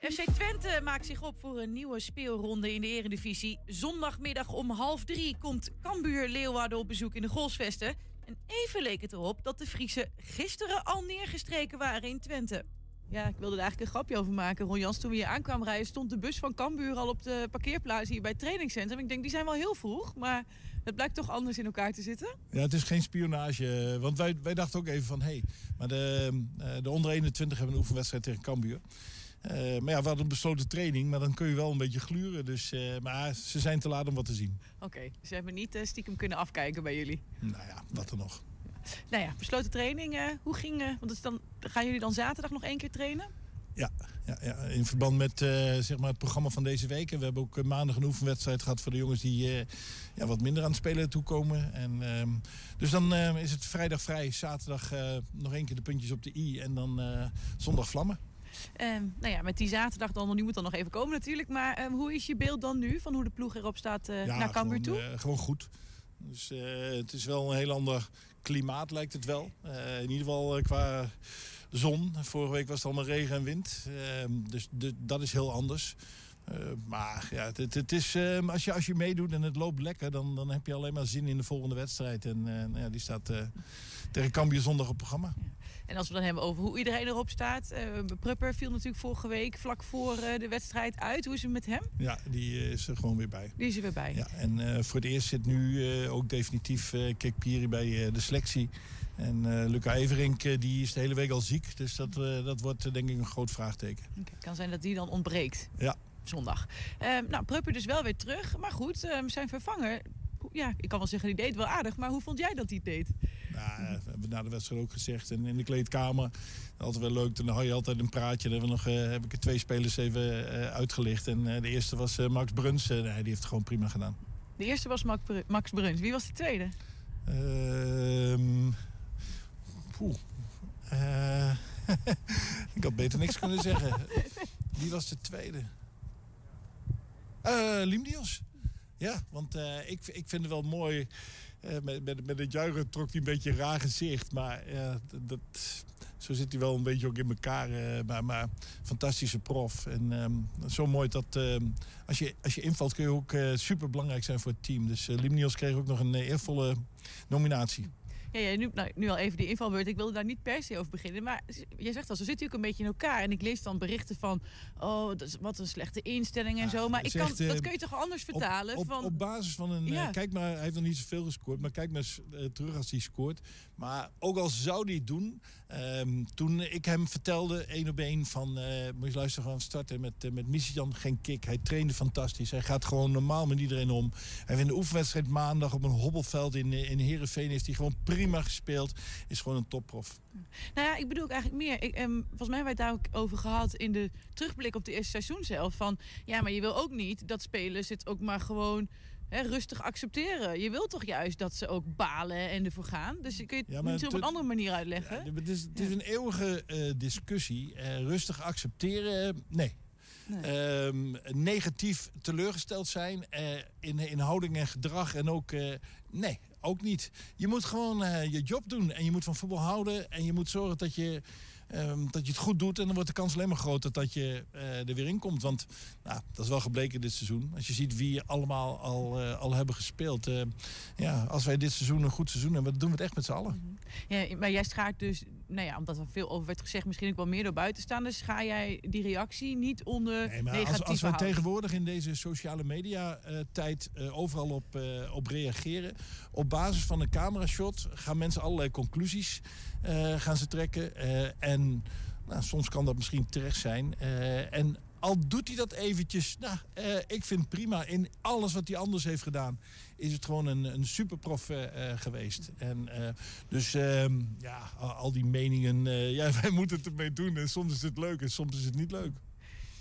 FC Twente maakt zich op voor een nieuwe speelronde in de Eredivisie. Zondagmiddag om half drie komt Cambuur Leeuwarden op bezoek in de Golsvesten. En even leek het erop dat de Friese gisteren al neergestreken waren in Twente. Ja, ik wilde er eigenlijk een grapje over maken. Ron Jans, toen we hier aankwamen rijden, stond de bus van Cambuur al op de parkeerplaats hier bij het trainingscentrum. Ik denk, die zijn wel heel vroeg, maar het blijkt toch anders in elkaar te zitten. Ja, het is geen spionage. Want wij, wij dachten ook even van, hé, hey, maar de, eh, de onder 21 hebben een oefenwedstrijd tegen Cambuur. Eh, maar ja, we hadden een besloten training, maar dan kun je wel een beetje gluren. Dus, eh, maar ze zijn te laat om wat te zien. Oké, ze hebben niet eh, stiekem kunnen afkijken bij jullie. Nou ja, wat dan nog. Nou ja, besloten training. hoe ging... eh, want is dan, gaan jullie dan zaterdag nog één keer trainen? Ja, ja, ja, in verband met eh, zeg maar het programma van deze week. En we hebben ook eh, maandag een oefenwedstrijd gehad voor de jongens die ja, wat minder aan het spelen toekomen. En, ehm, dus dan is het vrijdag vrij, zaterdag nog één keer de puntjes op de i en dan zondag vlammen. Ehm, nou ja, met die zaterdag dan, die moet dan nog even komen natuurlijk. Maar ehm, hoe is je beeld dan nu van hoe de ploeg erop staat naar Cambuur toe? gewoon, gewoon goed. Dus het is wel een heel ander klimaat lijkt het wel. Eh, in ieder geval eh, qua zon. Vorige week was het allemaal regen en wind. Ehm, dus de- dat is heel anders. Eh, maar ja, het, het, is, ehm, als, je, als je meedoet en het loopt lekker, dan, dan heb je alleen maar zin in de volgende wedstrijd. En ja, die staat tegen Cambuur zondag op programma. En als we dan hebben over hoe iedereen erop staat. eh Prupper viel natuurlijk vorige week vlak voor eh, de wedstrijd uit. Hoe is het met hem? Ja, die eh, is er gewoon weer bij. Die is er weer bij. Ja, en voor het eerst zit nu ook definitief uh, Kik Piri bij de selectie. En eh Luca Everink die is de hele week al ziek. Dus dat, dat wordt denk ik een groot vraagteken. Oké, kan zijn dat die dan ontbreekt. Ja. Zondag. Ehm, nou, Prupper dus wel weer terug. Maar goed, ehm, zijn vervanger... Ja, ik kan wel zeggen, die deed wel aardig. Maar hoe vond jij dat hij het we hebben na de wedstrijd ook gezegd. En in de kleedkamer, altijd wel leuk. Dan hou je altijd een praatje. Dan hebben we nog, eh, heb ik er twee spelers even eh, uitgelicht. En eh, de eerste was Max Bruns. Nee, die heeft het gewoon prima gedaan. De eerste was Max, Bru- Max Bruns. Wie was de tweede? Ehm poeh. Eh, ik had beter niks kunnen zeggen. Wie was de tweede? Eh Limdios. Ja, want ik, ik vind het wel mooi. Eh, met, met, met het juichen trok hij een beetje een raar gezicht. Maar dat, zo zit hij wel een beetje ook in elkaar. eh, maar, maar fantastische prof. En ehm, zo mooi dat ehm, als, je, als je invalt kun je ook super belangrijk zijn voor het team. Dus Limnios kreeg ook nog een eh, eervolle nominatie. Ja, ja nu, nou, nu al even die invalbeurt. Ik wilde daar niet per se over beginnen. Maar je zegt al, ze zitten ook een beetje in elkaar. En ik lees dan berichten van... Oh, dat is, wat een slechte instelling en zo. Maar ik kan, eh, dat kun je toch anders vertalen? Op, van, op basis van een. eh, kijk maar, hij heeft nog niet zoveel gescoord. Maar kijk maar eh, terug als hij scoort. Maar ook al zou hij het doen. Ehm, toen ik hem vertelde, één op één, van. eh moet je luisteren, gaan starten met, uh, met. Geen kick. Hij trainde fantastisch. Hij gaat gewoon normaal met iedereen om. Hij in de oefenwedstrijd maandag op een hobbelveld in, eh, in Heerenveen. Heeft hij gewoon prima gespeeld. Is gewoon een topprof. Nou ja, ik bedoel eigenlijk meer. Ik, ehm, volgens mij hebben we het daar ook over gehad in de terugblik op de eerste seizoen zelf. Van ja, maar je wil ook niet dat spelers het ook maar gewoon hè, rustig accepteren. Je wil toch juist dat ze ook balen en ervoor gaan. Dus kun je het Ja, maar niet op een andere manier uitleggen. Het is, het is een eeuwige eh, discussie. Eh, rustig accepteren, nee. Ehm, negatief teleurgesteld zijn eh, in, in houding en gedrag en ook, nee, ook niet. Je moet gewoon je job doen en je moet van voetbal houden en je moet zorgen dat je, ehm, dat je het goed doet. En dan wordt de kans alleen maar groter dat je eh, er weer in komt. Want nou, dat is wel gebleken dit seizoen. Als je ziet wie allemaal al, eh, al hebben gespeeld. eh, ja, als wij dit seizoen een goed seizoen hebben, dan doen we het echt met z'n allen. Ja, maar jij schaart dus, nou ja, omdat er veel over werd gezegd, misschien ook wel meer door buitenstaanders, ga jij die reactie niet onder Nee, maar negatieve als, als houding? tegenwoordig in deze sociale media tijd overal op, op reageren. Op basis van een camerashot gaan mensen allerlei conclusies gaan ze trekken. eh, en nou, soms kan dat misschien terecht zijn. eh, en al doet hij dat eventjes, nou, eh, ik vind prima. In alles wat hij anders heeft gedaan, is het gewoon een, een superprof eh, geweest. En, dus ehm, ja, al, die meningen, ja, wij moeten het ermee doen. En soms is het leuk en soms is het niet leuk.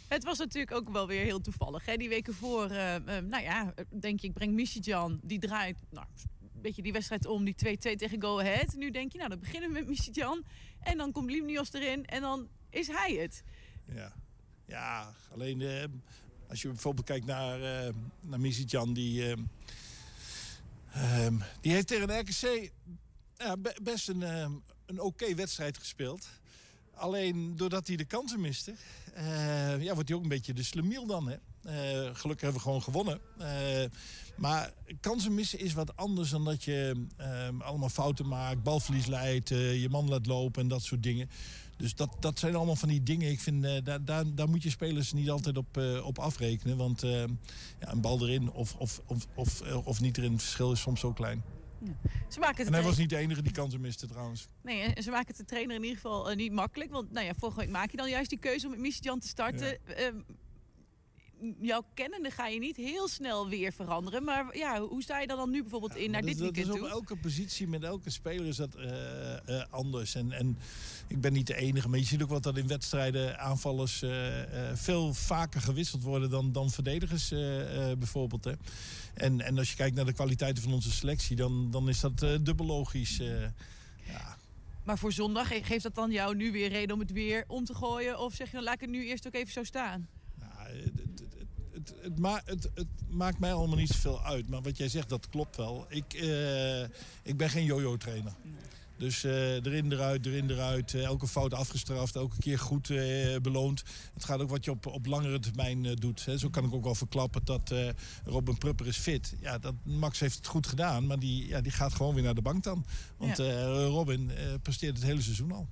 Het was natuurlijk ook wel weer heel toevallig. Hè? Die weken voor, nou ja, denk je, ik breng Michijan. Die draait, nou, een beetje die wedstrijd om, die 2-2 tegen Go Ahead. Nu denk je, nou, dan beginnen we met Michijan. En dan komt Limnios erin en dan is hij het. Ja, ja alleen eh, als je bijvoorbeeld kijkt naar, eh naar Misitjan, die, eh, ehm, die heeft tegen RKC ja, be- best een, ehm, een oké wedstrijd gespeeld. Alleen doordat hij de kansen miste, ja, wordt hij ook een beetje de slemiel dan. Hè? Gelukkig hebben we gewoon gewonnen. Maar kansen missen is wat anders dan dat je ehm, allemaal fouten maakt, balverlies leidt, eh, je man laat lopen en dat soort dingen. Dus dat, dat zijn allemaal van die dingen. Ik vind, eh, daar, daar, daar moet je spelers niet altijd op, eh, op afrekenen. Want eh, ja, een bal erin of, of, of, of, of niet erin, het verschil is soms zo klein. Ze maken het En hij was niet de enige die kansen miste trouwens. Nee, en ze maken het de trainer in ieder geval niet makkelijk. Want nou ja, vorige week maak je dan juist die keuze om met Michijan te starten. Ehm, jouw kennende ga je niet heel snel weer veranderen. Maar ja, hoe sta je dan, dan nu bijvoorbeeld in naar dit dat, dat weekend is op elke positie met elke speler is dat eh, eh, anders. En, en ik ben niet de enige, maar je ziet ook wat dat in wedstrijden aanvallers eh, veel vaker gewisseld worden dan, dan verdedigers bijvoorbeeld. Hè. En, en als je kijkt naar de kwaliteiten van onze selectie, dan, dan is dat dubbel logisch. eh. Maar voor zondag, ge- geeft dat dan jou nu weer reden om het weer om te gooien? Of zeg je dan, laat ik het nu eerst ook even zo staan? Het, het, ma- het, het maakt mij allemaal niet zoveel uit. Maar wat jij zegt, dat klopt wel. Ik, eh, ik ben geen yo-yo-trainer. Dus eh, erin, eruit, erin, eruit. eh, elke fout afgestraft, elke keer goed beloond. Het gaat ook wat je op, op langere termijn doet. Hè. Zo kan ik ook wel verklappen dat Robin Prupper is fit. Ja, dat, Max heeft het goed gedaan, maar die, ja, die gaat gewoon weer naar de bank dan. Want Ja. Robin presteert het hele seizoen al.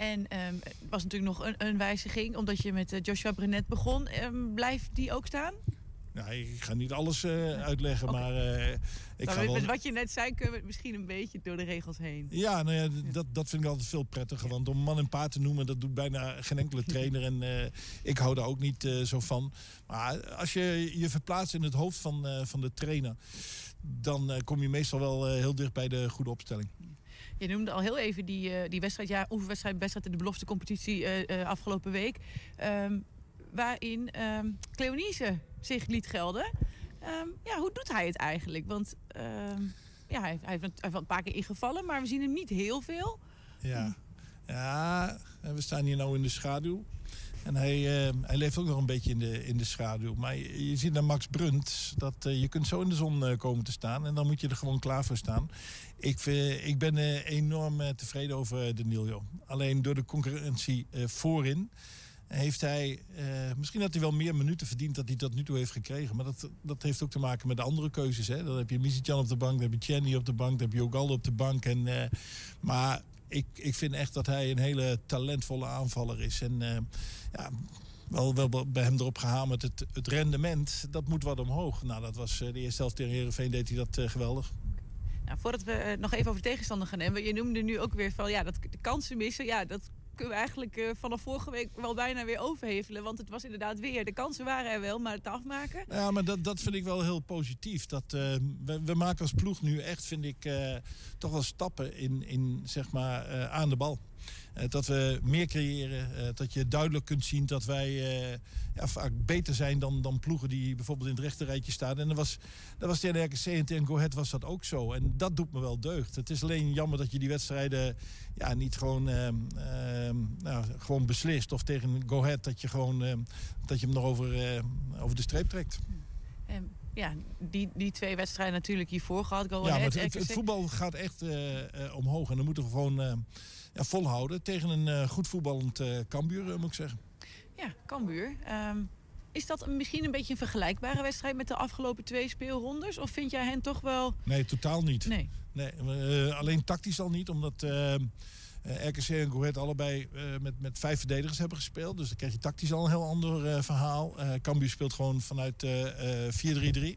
En ehm, er was natuurlijk nog een, een wijziging, omdat je met eh, Joshua Brenet begon. Ehm, blijft die ook staan? Nou, ik ga niet alles eh, uitleggen, maar eh, ik Maar ga met, wel... met wat je net zei, kunnen we het misschien een beetje door de regels heen. Ja, nou ja, dat, dat vind ik altijd veel prettiger. Want om man en paard te noemen, dat doet bijna geen enkele trainer. En ik hou daar ook niet zo van. Maar als je je verplaatst in het hoofd van, van de trainer... dan kom je meestal wel heel dicht bij de goede opstelling. Je noemde al heel even die, eh, die wedstrijd, ja, oefenwedstrijd, wedstrijd in de belofte competitie eh, eh, afgelopen week. Ehm, waarin ehm Cleonice zich liet gelden. Ehm, ja, hoe doet hij het eigenlijk? Want ja, hij, hij, heeft, een paar keer ingevallen, maar we zien hem niet heel veel. Ja, ja we staan hier nou in de schaduw. En hij, eh, hij leeft ook nog een beetje in de, in de schaduw. Maar je, ziet naar Max Brunt dat eh, je kunt zo in de zon eh, komen te staan. En dan moet je er gewoon klaar voor staan. Ik, ik ben eh, enorm tevreden over eh, Danilo. Alleen door de concurrentie voorin heeft hij... misschien had hij wel meer minuten verdiend dat hij tot nu toe heeft gekregen. Maar dat, dat heeft ook te maken met de andere keuzes. Hè. Dan heb je Misitjan op de bank, dan heb je Chenny op de bank... dan heb je Ogaldo op de bank. En, maar ik, ik vind echt dat hij een hele talentvolle aanvaller is. En eh, ja, wel, wel bij hem erop gehamerd. Het, het rendement, dat moet wat omhoog. Nou, dat was eh, de eerste helft tegen Heerenveen deed hij dat eh, geweldig. Nou, voordat we nog even over de tegenstander gaan hebben. Je noemde nu ook weer van ja, dat de kansen missen. Ja, dat we eigenlijk eh, vanaf vorige week wel bijna weer overhevelen. Want het was inderdaad weer. De kansen waren er wel, maar het afmaken. Ja, maar dat, dat vind ik wel heel positief. Dat, eh, we, we maken als ploeg nu echt, vind ik, eh, toch wel stappen in, in zeg maar, aan de bal. Eh, dat we meer creëren. eh, dat je duidelijk kunt zien dat wij eh, ja, vaak beter zijn dan, dan ploegen die bijvoorbeeld in het rechterrijtje staan. En dat was, dat was tegen RKC en tegen Go Ahead was dat ook zo. En dat doet me wel deugd. Het is alleen jammer dat je die wedstrijden ja, niet gewoon, ehm, ehm, nou, gewoon beslist. Of tegen Go Ahead dat je, gewoon, ehm, dat je hem nog over, over de streep trekt. En ja, die, die twee wedstrijden natuurlijk hiervoor gehad. Go Ja, maar het, het, het RKC. voetbal gaat echt omhoog. En dan moeten we gewoon ja, volhouden tegen een eh, goed voetballend eh Cambuur, eh, moet ik zeggen. Ja, Cambuur. Ehm, is dat misschien een beetje een vergelijkbare wedstrijd met de afgelopen twee speelrondes? Of vind jij hen toch wel... Nee, totaal niet. Nee. nee eh, alleen tactisch al niet, omdat eh, eh, RKC en Go Ahead allebei eh, met, met vijf verdedigers hebben gespeeld. Dus dan krijg je tactisch al een heel ander eh, verhaal. Eh Cambuur speelt gewoon vanuit eh, eh, 4-3-3.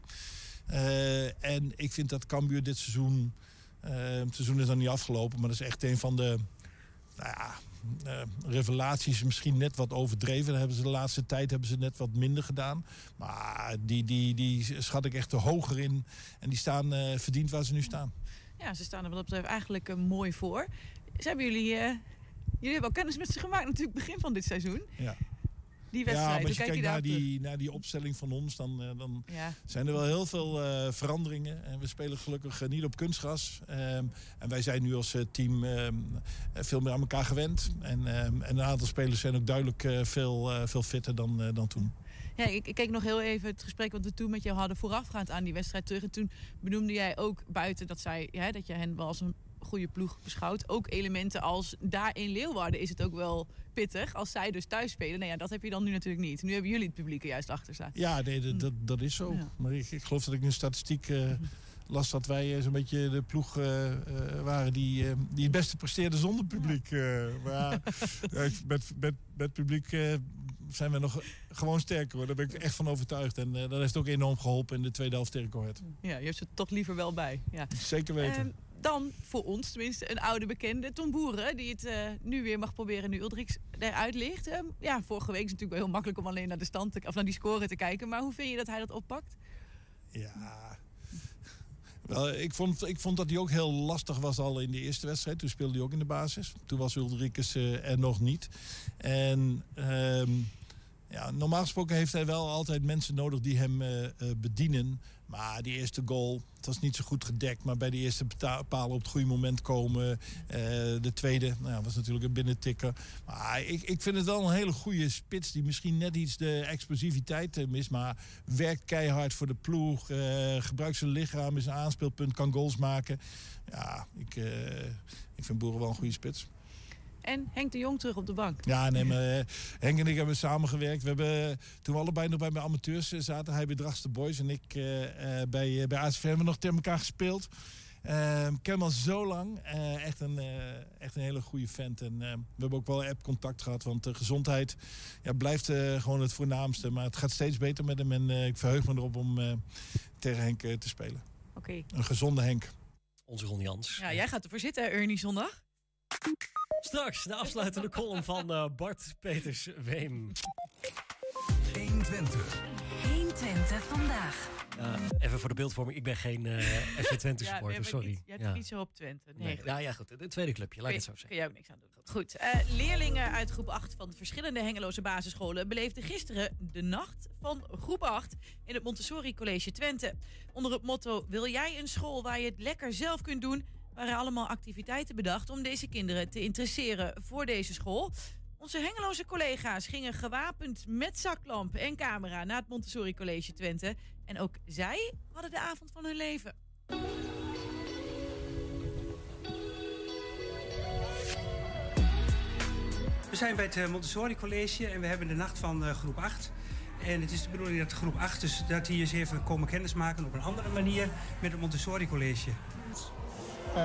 Eh, en ik vind dat Cambuur dit seizoen... eh, het seizoen is dan niet afgelopen, maar dat is echt een van de... Nou ja, eh, revelaties misschien net wat overdreven. Hebben ze de laatste tijd hebben ze net wat minder gedaan. Maar die, die, die schat ik echt te hoger in. En die staan eh, verdiend waar ze nu staan. Ja, ze staan er wat dat betreft eigenlijk eh, mooi voor. Ze hebben jullie... jullie hebben al kennis met ze gemaakt natuurlijk begin van dit seizoen. Ja. Die Ja, wedstrijd, maar hoe als je kijk je kijkt naar die, naar die opstelling van ons, dan, eh, dan Ja. zijn er wel heel veel eh, veranderingen. En we spelen gelukkig eh, niet op kunstgras. Ehm, en wij zijn nu als team ehm, eh, veel meer aan elkaar gewend. En, ehm, en een aantal spelers zijn ook duidelijk veel, veel fitter dan, dan toen. Ja, ik, ik keek nog heel even het gesprek wat we toen met jou hadden voorafgaand aan die wedstrijd terug. En toen benoemde jij ook buiten dat, zij, ja, dat je hen wel als een goede ploeg beschouwt. Ook elementen als daar in Leeuwarden is het ook wel pittig. Als zij dus thuis spelen. Nou ja, dat heb je dan nu natuurlijk niet. Nu hebben jullie het publiek er juist achter staan. Ja, nee, dat, dat, is zo. Maar ik, ik geloof dat ik de statistiek eh, las dat wij eh, zo'n beetje de ploeg eh, waren die, die het beste presteerde zonder publiek. maar ja, met, met, met publiek zijn we nog gewoon sterker hoor. Daar ben ik echt van overtuigd. En dat heeft ook enorm geholpen in de tweede helft tegen. Ja, je hebt ze toch liever wel bij. Ja. Zeker weten. Ehm, dan voor ons tenminste een oude bekende, Tom Boeren, die het eh, nu weer mag proberen nu Uldrix eruit ligt. Ehm, ja, vorige week is het natuurlijk wel heel makkelijk om alleen naar de stand of naar die score te kijken. Maar hoe vind je dat hij dat oppakt? Ja. Ik, vond, ik vond dat hij ook heel lastig was al in de eerste wedstrijd. Toen speelde hij ook in de basis. Toen was Ulrikes eh, er nog niet. En ehm, ja, normaal gesproken heeft hij wel altijd mensen nodig die hem eh, bedienen. Maar die eerste goal, het was niet zo goed gedekt. Maar bij de eerste palen op het goede moment komen. Eh, de tweede, nou, was natuurlijk een binnentikker. Maar ik, ik vind het wel een hele goede spits. Die misschien net iets de explosiviteit eh, mist. Maar werkt keihard voor de ploeg. eh, gebruikt zijn lichaam, is een aanspeelpunt, kan goals maken. Ja, ik, ik vind Boeren wel een goede spits. En Henk de Jong terug op de bank. Ja, nee, maar eh, Henk en ik hebben samengewerkt. We hebben, eh, toen we allebei nog bij mijn amateurs eh, zaten, hij bij Dragste Boys en ik eh, eh, bij, bij ACV hebben we nog tegen elkaar gespeeld. Ik ken hem al zo lang. Eh, echt, een, eh, echt een hele goede vent. En eh, we hebben ook wel app-contact gehad. Want de gezondheid ja, blijft eh, gewoon het voornaamste. Maar het gaat steeds beter met hem. En eh, ik verheug me erop om eh, tegen Henk te spelen. Oké. Een gezonde Henk. Onze Ron Jans. Ja, jij gaat ervoor zitten, Ernie, zondag. Straks de afsluitende column van eh, Bart Peters Weem. 120. 120 vandaag. Ja, even voor de beeldvorming, ik ben geen eh FC Twente Ja, supporter, nee, sorry. niet- jij hebt niet zo op Twente. Nee, Nee, goed. ja, ja, goed. Het tweede clubje, laat ik het zo Kun zeggen. je ook niks aan doen. Goed. eh, leerlingen uit groep 8 van de verschillende Hengeloze basisscholen beleefden gisteren de nacht van groep 8 in het Montessori College Twente. Onder het motto: Wil jij een school waar je het lekker zelf kunt doen? Waren allemaal activiteiten bedacht om deze kinderen te interesseren voor deze school. Onze Hengeloze collega's gingen gewapend met zaklamp en camera naar het Montessori College Twente. En ook zij hadden de avond van hun leven. We zijn bij het eh, Montessori College en we hebben de nacht van eh, groep 8. En het is de bedoeling dat groep 8 dus dat die eens even komen kennismaken op een andere manier met het Montessori College. Eh,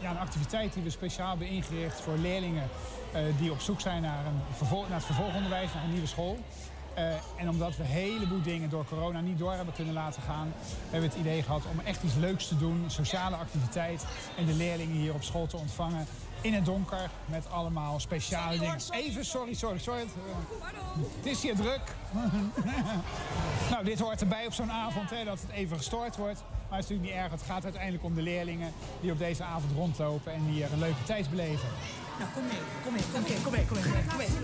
ja, een activiteit die we speciaal hebben ingericht voor leerlingen eh, die op zoek zijn naar, een vervol- naar het vervolgonderwijs, naar een nieuwe school. Eh, en omdat we een heleboel dingen door corona niet door hebben kunnen laten gaan, hebben we het idee gehad om echt iets leuks te doen, sociale activiteit. En de leerlingen hier op school te ontvangen in het donker met allemaal speciale dingen. Even, sorry, sorry, sorry. Het, is hier druk. nou, dit hoort erbij op zo'n avond, dat het even gestoord wordt. Maar het is natuurlijk niet erg. Het gaat uiteindelijk om de leerlingen die op deze avond rondlopen en hier een leuke tijd beleven. Nou, kom mee, kom mee, kom mee, kom mee, kom mee, kom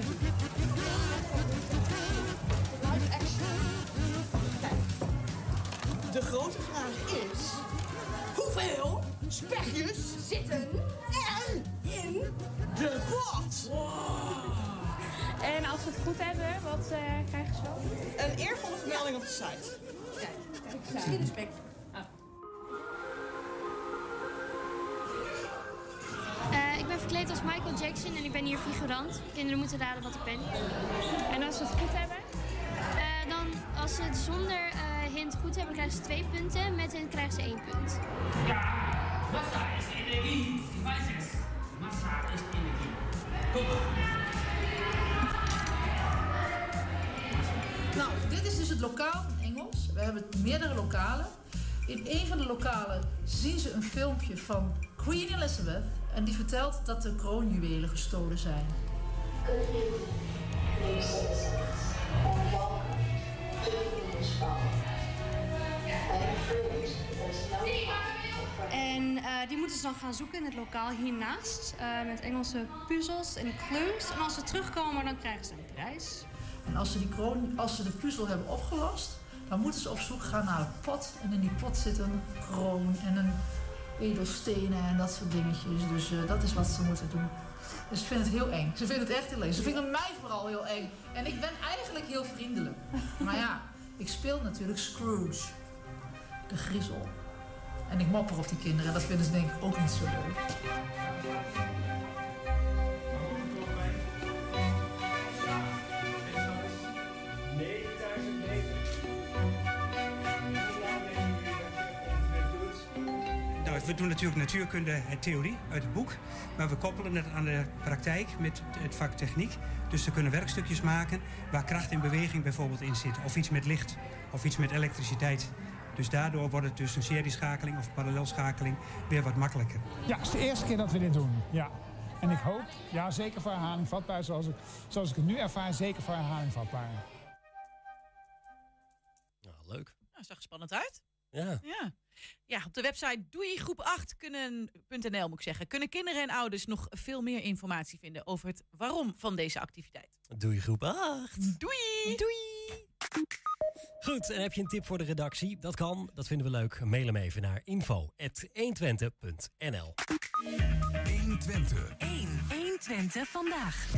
de grote vraag is... Hoeveel spekjes zitten er in de pot? En als we het goed hebben, wat eh, krijgen ze dan? Een eervolle vermelding op de site. Kijk, misschien een spek. Eh, ik ben verkleed als Michael Jackson en ik ben hier figurant. Kinderen moeten raden wat ik ben. En als we het goed hebben? Eh, dan, als ze het zonder eh, hint goed hebben, krijgen ze twee punten. Met hint krijgen ze één punt. Massa is energie. Ich weiß es. Massa is energie. Kom Nou, dit is dus het lokaal van Engels. We hebben meerdere lokalen. In een van de lokalen zien ze een filmpje van Queen Elizabeth. En die vertelt dat de kroonjuwelen gestolen zijn. En eh, die moeten ze dan gaan zoeken in het lokaal hiernaast. eh, met Engelse puzzels en clues. En als ze terugkomen, dan krijgen ze een prijs. En als ze, die kroon, als ze de puzzel hebben opgelost, dan moeten ze op zoek gaan naar een pot. En in die pot zit een kroon en een edelstenen en dat soort dingetjes. Dus eh, dat is wat ze moeten doen. Dus ik vind het heel eng. Ze vinden het echt heel eng. Ze vinden mij vooral heel eng. En ik ben eigenlijk heel vriendelijk. Maar ja, ik speel natuurlijk Scrooge. De griezel. En ik mopper op die kinderen. Dat vinden ze denk ik ook niet zo leuk. Nou, we doen natuurlijk natuurkunde en theorie uit het boek. Maar we koppelen het aan de praktijk met het vak techniek. Dus ze kunnen werkstukjes maken waar kracht en beweging bijvoorbeeld in zit. Of iets met licht, of iets met elektriciteit. Dus daardoor wordt het dus een serieschakeling of parallelschakeling weer wat makkelijker. Ja, het is de eerste keer dat we dit doen. Ja. En ik hoop, ja, zeker voor herhaling vatbaar, zoals ik, zoals ik het nu ervaar, zeker voor herhaling vatbaar. Nou, leuk. Nou, zag er spannend uit. Ja. Ja. Ja, op de website doei groep 8 kunnen.nl moet ik zeggen, kunnen kinderen en ouders nog veel meer informatie vinden over het waarom van deze activiteit. Doei groep 8. Doei! Doei! Goed, en heb je een tip voor de redactie? Dat kan, dat vinden we leuk. Mail hem even naar info.120.nl 120. 1. 120 vandaag.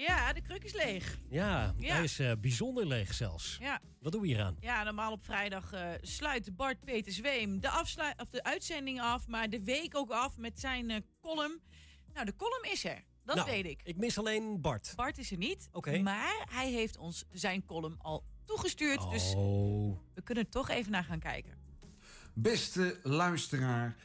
Ja, de kruk is leeg. Ja, Ja. hij is eh, bijzonder leeg zelfs. Ja. Wat doen we hier aan? Ja, normaal op vrijdag eh, sluit Bart Peter Zweem de, of de uitzending af, maar de week ook af met zijn eh, column. Nou, de column is er. Dat Nou, weet ik. Ik mis alleen Bart. Bart is er niet. Oké. Maar hij heeft ons zijn column al toegestuurd. Dus Oh. we kunnen er toch even naar gaan kijken. Beste luisteraar,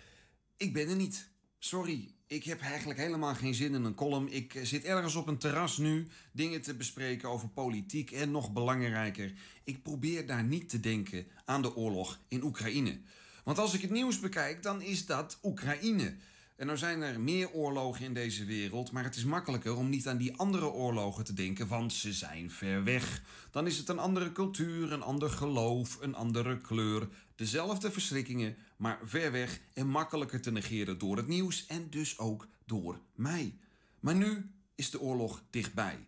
ik ben er niet. Sorry, ik heb eigenlijk helemaal geen zin in een column. Ik eh, zit ergens op een terras nu dingen te bespreken over politiek en nog belangrijker. Ik probeer daar niet te denken aan de oorlog in Oekraïne. Want als ik het nieuws bekijk, dan is dat Oekraïne. En nou zijn er meer oorlogen in deze wereld, maar het is makkelijker om niet aan die andere oorlogen te denken, want ze zijn ver weg. Dan is het een andere cultuur, een ander geloof, een andere kleur. Dezelfde verschrikkingen, maar ver weg en makkelijker te negeren door het nieuws en dus ook door mij. Maar nu is de oorlog dichtbij.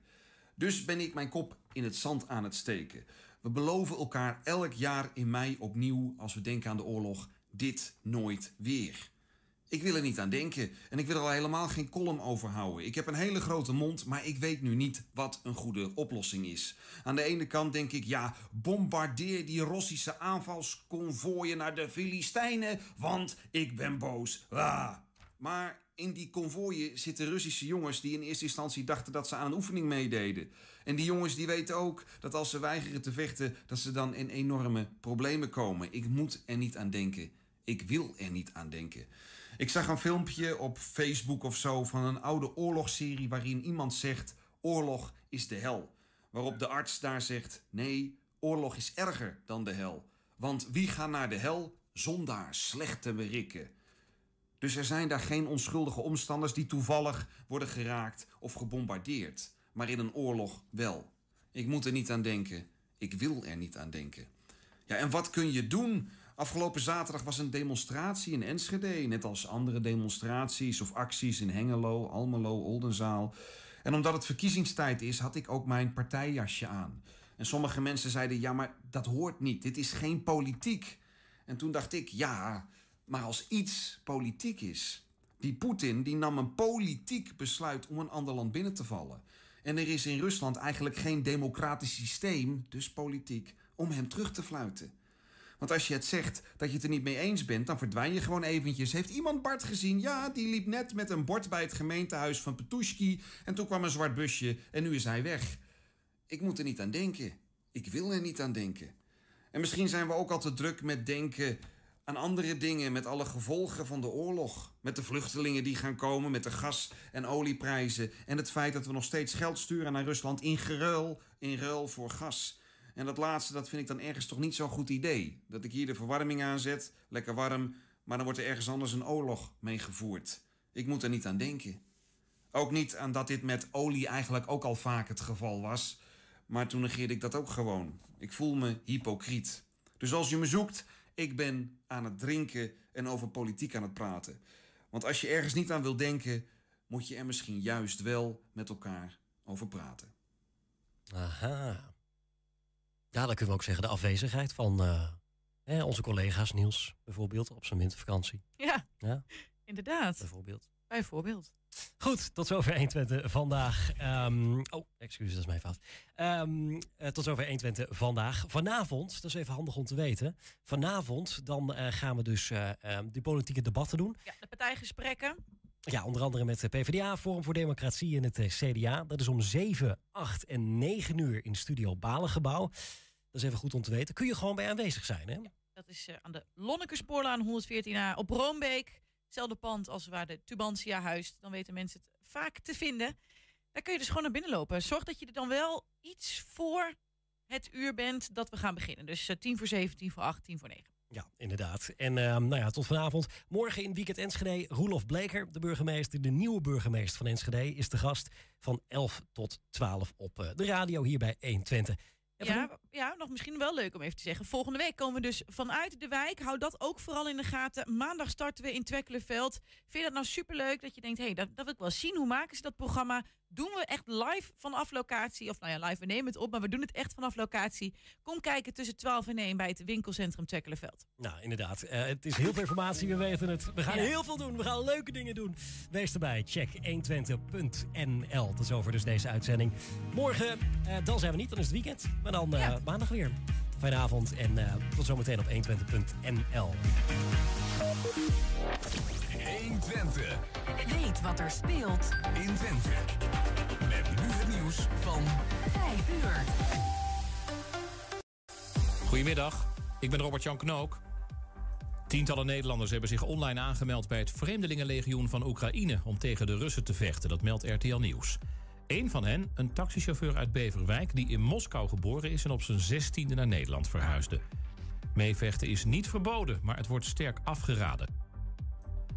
Dus ben ik mijn kop in het zand aan het steken. We beloven elkaar elk jaar in mei opnieuw, als we denken aan de oorlog, dit nooit weer. Ik wil er niet aan denken en ik wil er al helemaal geen column over houden. Ik heb een hele grote mond, maar ik weet nu niet wat een goede oplossing is. Aan de ene kant denk ik, ja, bombardeer die Russische aanvalsconvooien naar de Filistijnen, want ik ben boos. Ah. Maar in die konvooien zitten Russische jongens die in eerste instantie dachten dat ze aan een oefening meededen. En die jongens die weten ook dat als ze weigeren te vechten, dat ze dan in enorme problemen komen. Ik moet er niet aan denken. Ik wil er niet aan denken. Ik zag een filmpje op Facebook of zo van een oude oorlogsserie waarin iemand zegt: oorlog is de hel. Waarop de arts daar zegt: nee, oorlog is erger dan de hel. Want wie gaat naar de hel? Zondaars, slechte berikken. Dus er zijn daar geen onschuldige omstanders die toevallig worden geraakt of gebombardeerd. Maar in een oorlog wel. Ik moet er niet aan denken. Ik wil er niet aan denken. Ja, en wat kun je doen? Afgelopen zaterdag was een demonstratie in Enschede, net als andere demonstraties of acties in Hengelo, Almelo, Oldenzaal. En omdat het verkiezingstijd is, had ik ook mijn partijjasje aan. En sommige mensen zeiden: ja, maar dat hoort niet. Dit is geen politiek. En toen dacht ik: ja, maar als iets politiek is. Die Poetin die nam een politiek besluit om een ander land binnen te vallen. En er is in Rusland eigenlijk geen democratisch systeem, dus politiek, om hem terug te fluiten. Want als je het zegt dat je het er niet mee eens bent, dan verdwijn je gewoon eventjes. Heeft iemand Bart gezien? Ja, die liep net met een bord bij het gemeentehuis van Petushki. En toen kwam een zwart busje en nu is hij weg. Ik moet er niet aan denken. Ik wil er niet aan denken. En misschien zijn we ook al te druk met denken aan andere dingen, met alle gevolgen van de oorlog. Met de vluchtelingen die gaan komen, met de gas- en olieprijzen. En het feit dat we nog steeds geld sturen naar Rusland in geruil, in ruil voor gas. En dat laatste, dat vind ik dan ergens toch niet zo'n goed idee. Dat ik hier de verwarming aanzet, lekker warm, maar dan wordt er ergens anders een oorlog mee gevoerd. Ik moet er niet aan denken. Ook niet aan dat dit met olie eigenlijk ook al vaak het geval was. Maar toen negeerde ik dat ook gewoon. Ik voel me hypocriet. Dus als je me zoekt, ik ben aan het drinken en over politiek aan het praten. Want als je ergens niet aan wil denken, moet je er misschien juist wel met elkaar over praten. Aha. Ja, dan kunnen we ook zeggen de afwezigheid van eh, hè, onze collega's, Niels bijvoorbeeld, op zijn wintervakantie. Ja, Ja, inderdaad. bijvoorbeeld. Bijvoorbeeld. Goed, tot zover 120 vandaag. Ehm, oh, excuus, dat is mijn fout. Ehm, eh, tot zover 120 vandaag. Vanavond, dat is even handig om te weten. Vanavond dan eh, gaan we dus eh, ehm, die politieke debatten doen. Ja, de partijgesprekken. Ja, onder andere met de PvdA, Forum voor Democratie en het CDA. Dat is om 7, 8 en 9 uur in Studio Balengebouw. Dat is even goed om te weten. Kun je gewoon bij aanwezig zijn, hè? Dat is eh, aan de Lonnekerspoorlaan 114a op Roombeek. Hetzelfde pand als waar de Tubantia huist. Dan weten mensen het vaak te vinden. Daar kun je dus gewoon naar binnen lopen. Zorg dat je er dan wel iets voor het uur bent dat we gaan beginnen. Dus eh, tien voor zeven, tien voor acht, tien voor negen. Ja, inderdaad. En ehm, nou ja, tot vanavond. Morgen in Weekend Enschede, Roelof Bleker, de burgemeester, de nieuwe burgemeester van Enschede, is de gast van 11 tot 12 op eh, de radio hier bij 120. Ja, ja, nog misschien wel leuk om even te zeggen. Volgende week komen we dus vanuit de wijk. Hou dat ook vooral in de gaten. Maandag starten we in Twekkelenveld. Vind je dat nou superleuk dat je denkt... hé, hey, dat, dat wil ik wel zien. Hoe maken ze dat programma? Doen we echt live vanaf locatie? Of nou ja, live, we nemen het op, maar we doen het echt vanaf locatie. Kom kijken tussen 12 en 1 bij het winkelcentrum Twekkelenveld. Nou, inderdaad. Eh, het is heel veel informatie, we weten het. We gaan Ja. heel veel doen. We gaan leuke dingen doen. Wees erbij. Check 120.nl. Tot zover dus deze uitzending. Morgen, eh, dan zijn we niet, dan is het weekend. Maar dan eh, maandag weer. Fijne avond en tot zometeen op 120.nl. 120. Weet wat er speelt in Twente. Met nu het nieuws van 5 uur. Goedemiddag, ik ben Robert-Jan Knook. Tientallen Nederlanders hebben zich online aangemeld bij het Vreemdelingenlegioen van Oekraïne om tegen de Russen te vechten. Dat meldt RTL Nieuws. Eén van hen, een taxichauffeur uit Beverwijk die in Moskou geboren is en op zijn zestiende naar Nederland verhuisde. Meevechten is niet verboden, maar het wordt sterk afgeraden.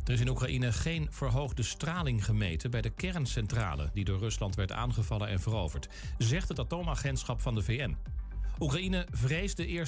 Er is in Oekraïne geen verhoogde straling gemeten bij de kerncentrale die door Rusland werd aangevallen en veroverd, zegt het atoomagentschap van de VN. Oekraïne vreest de eerste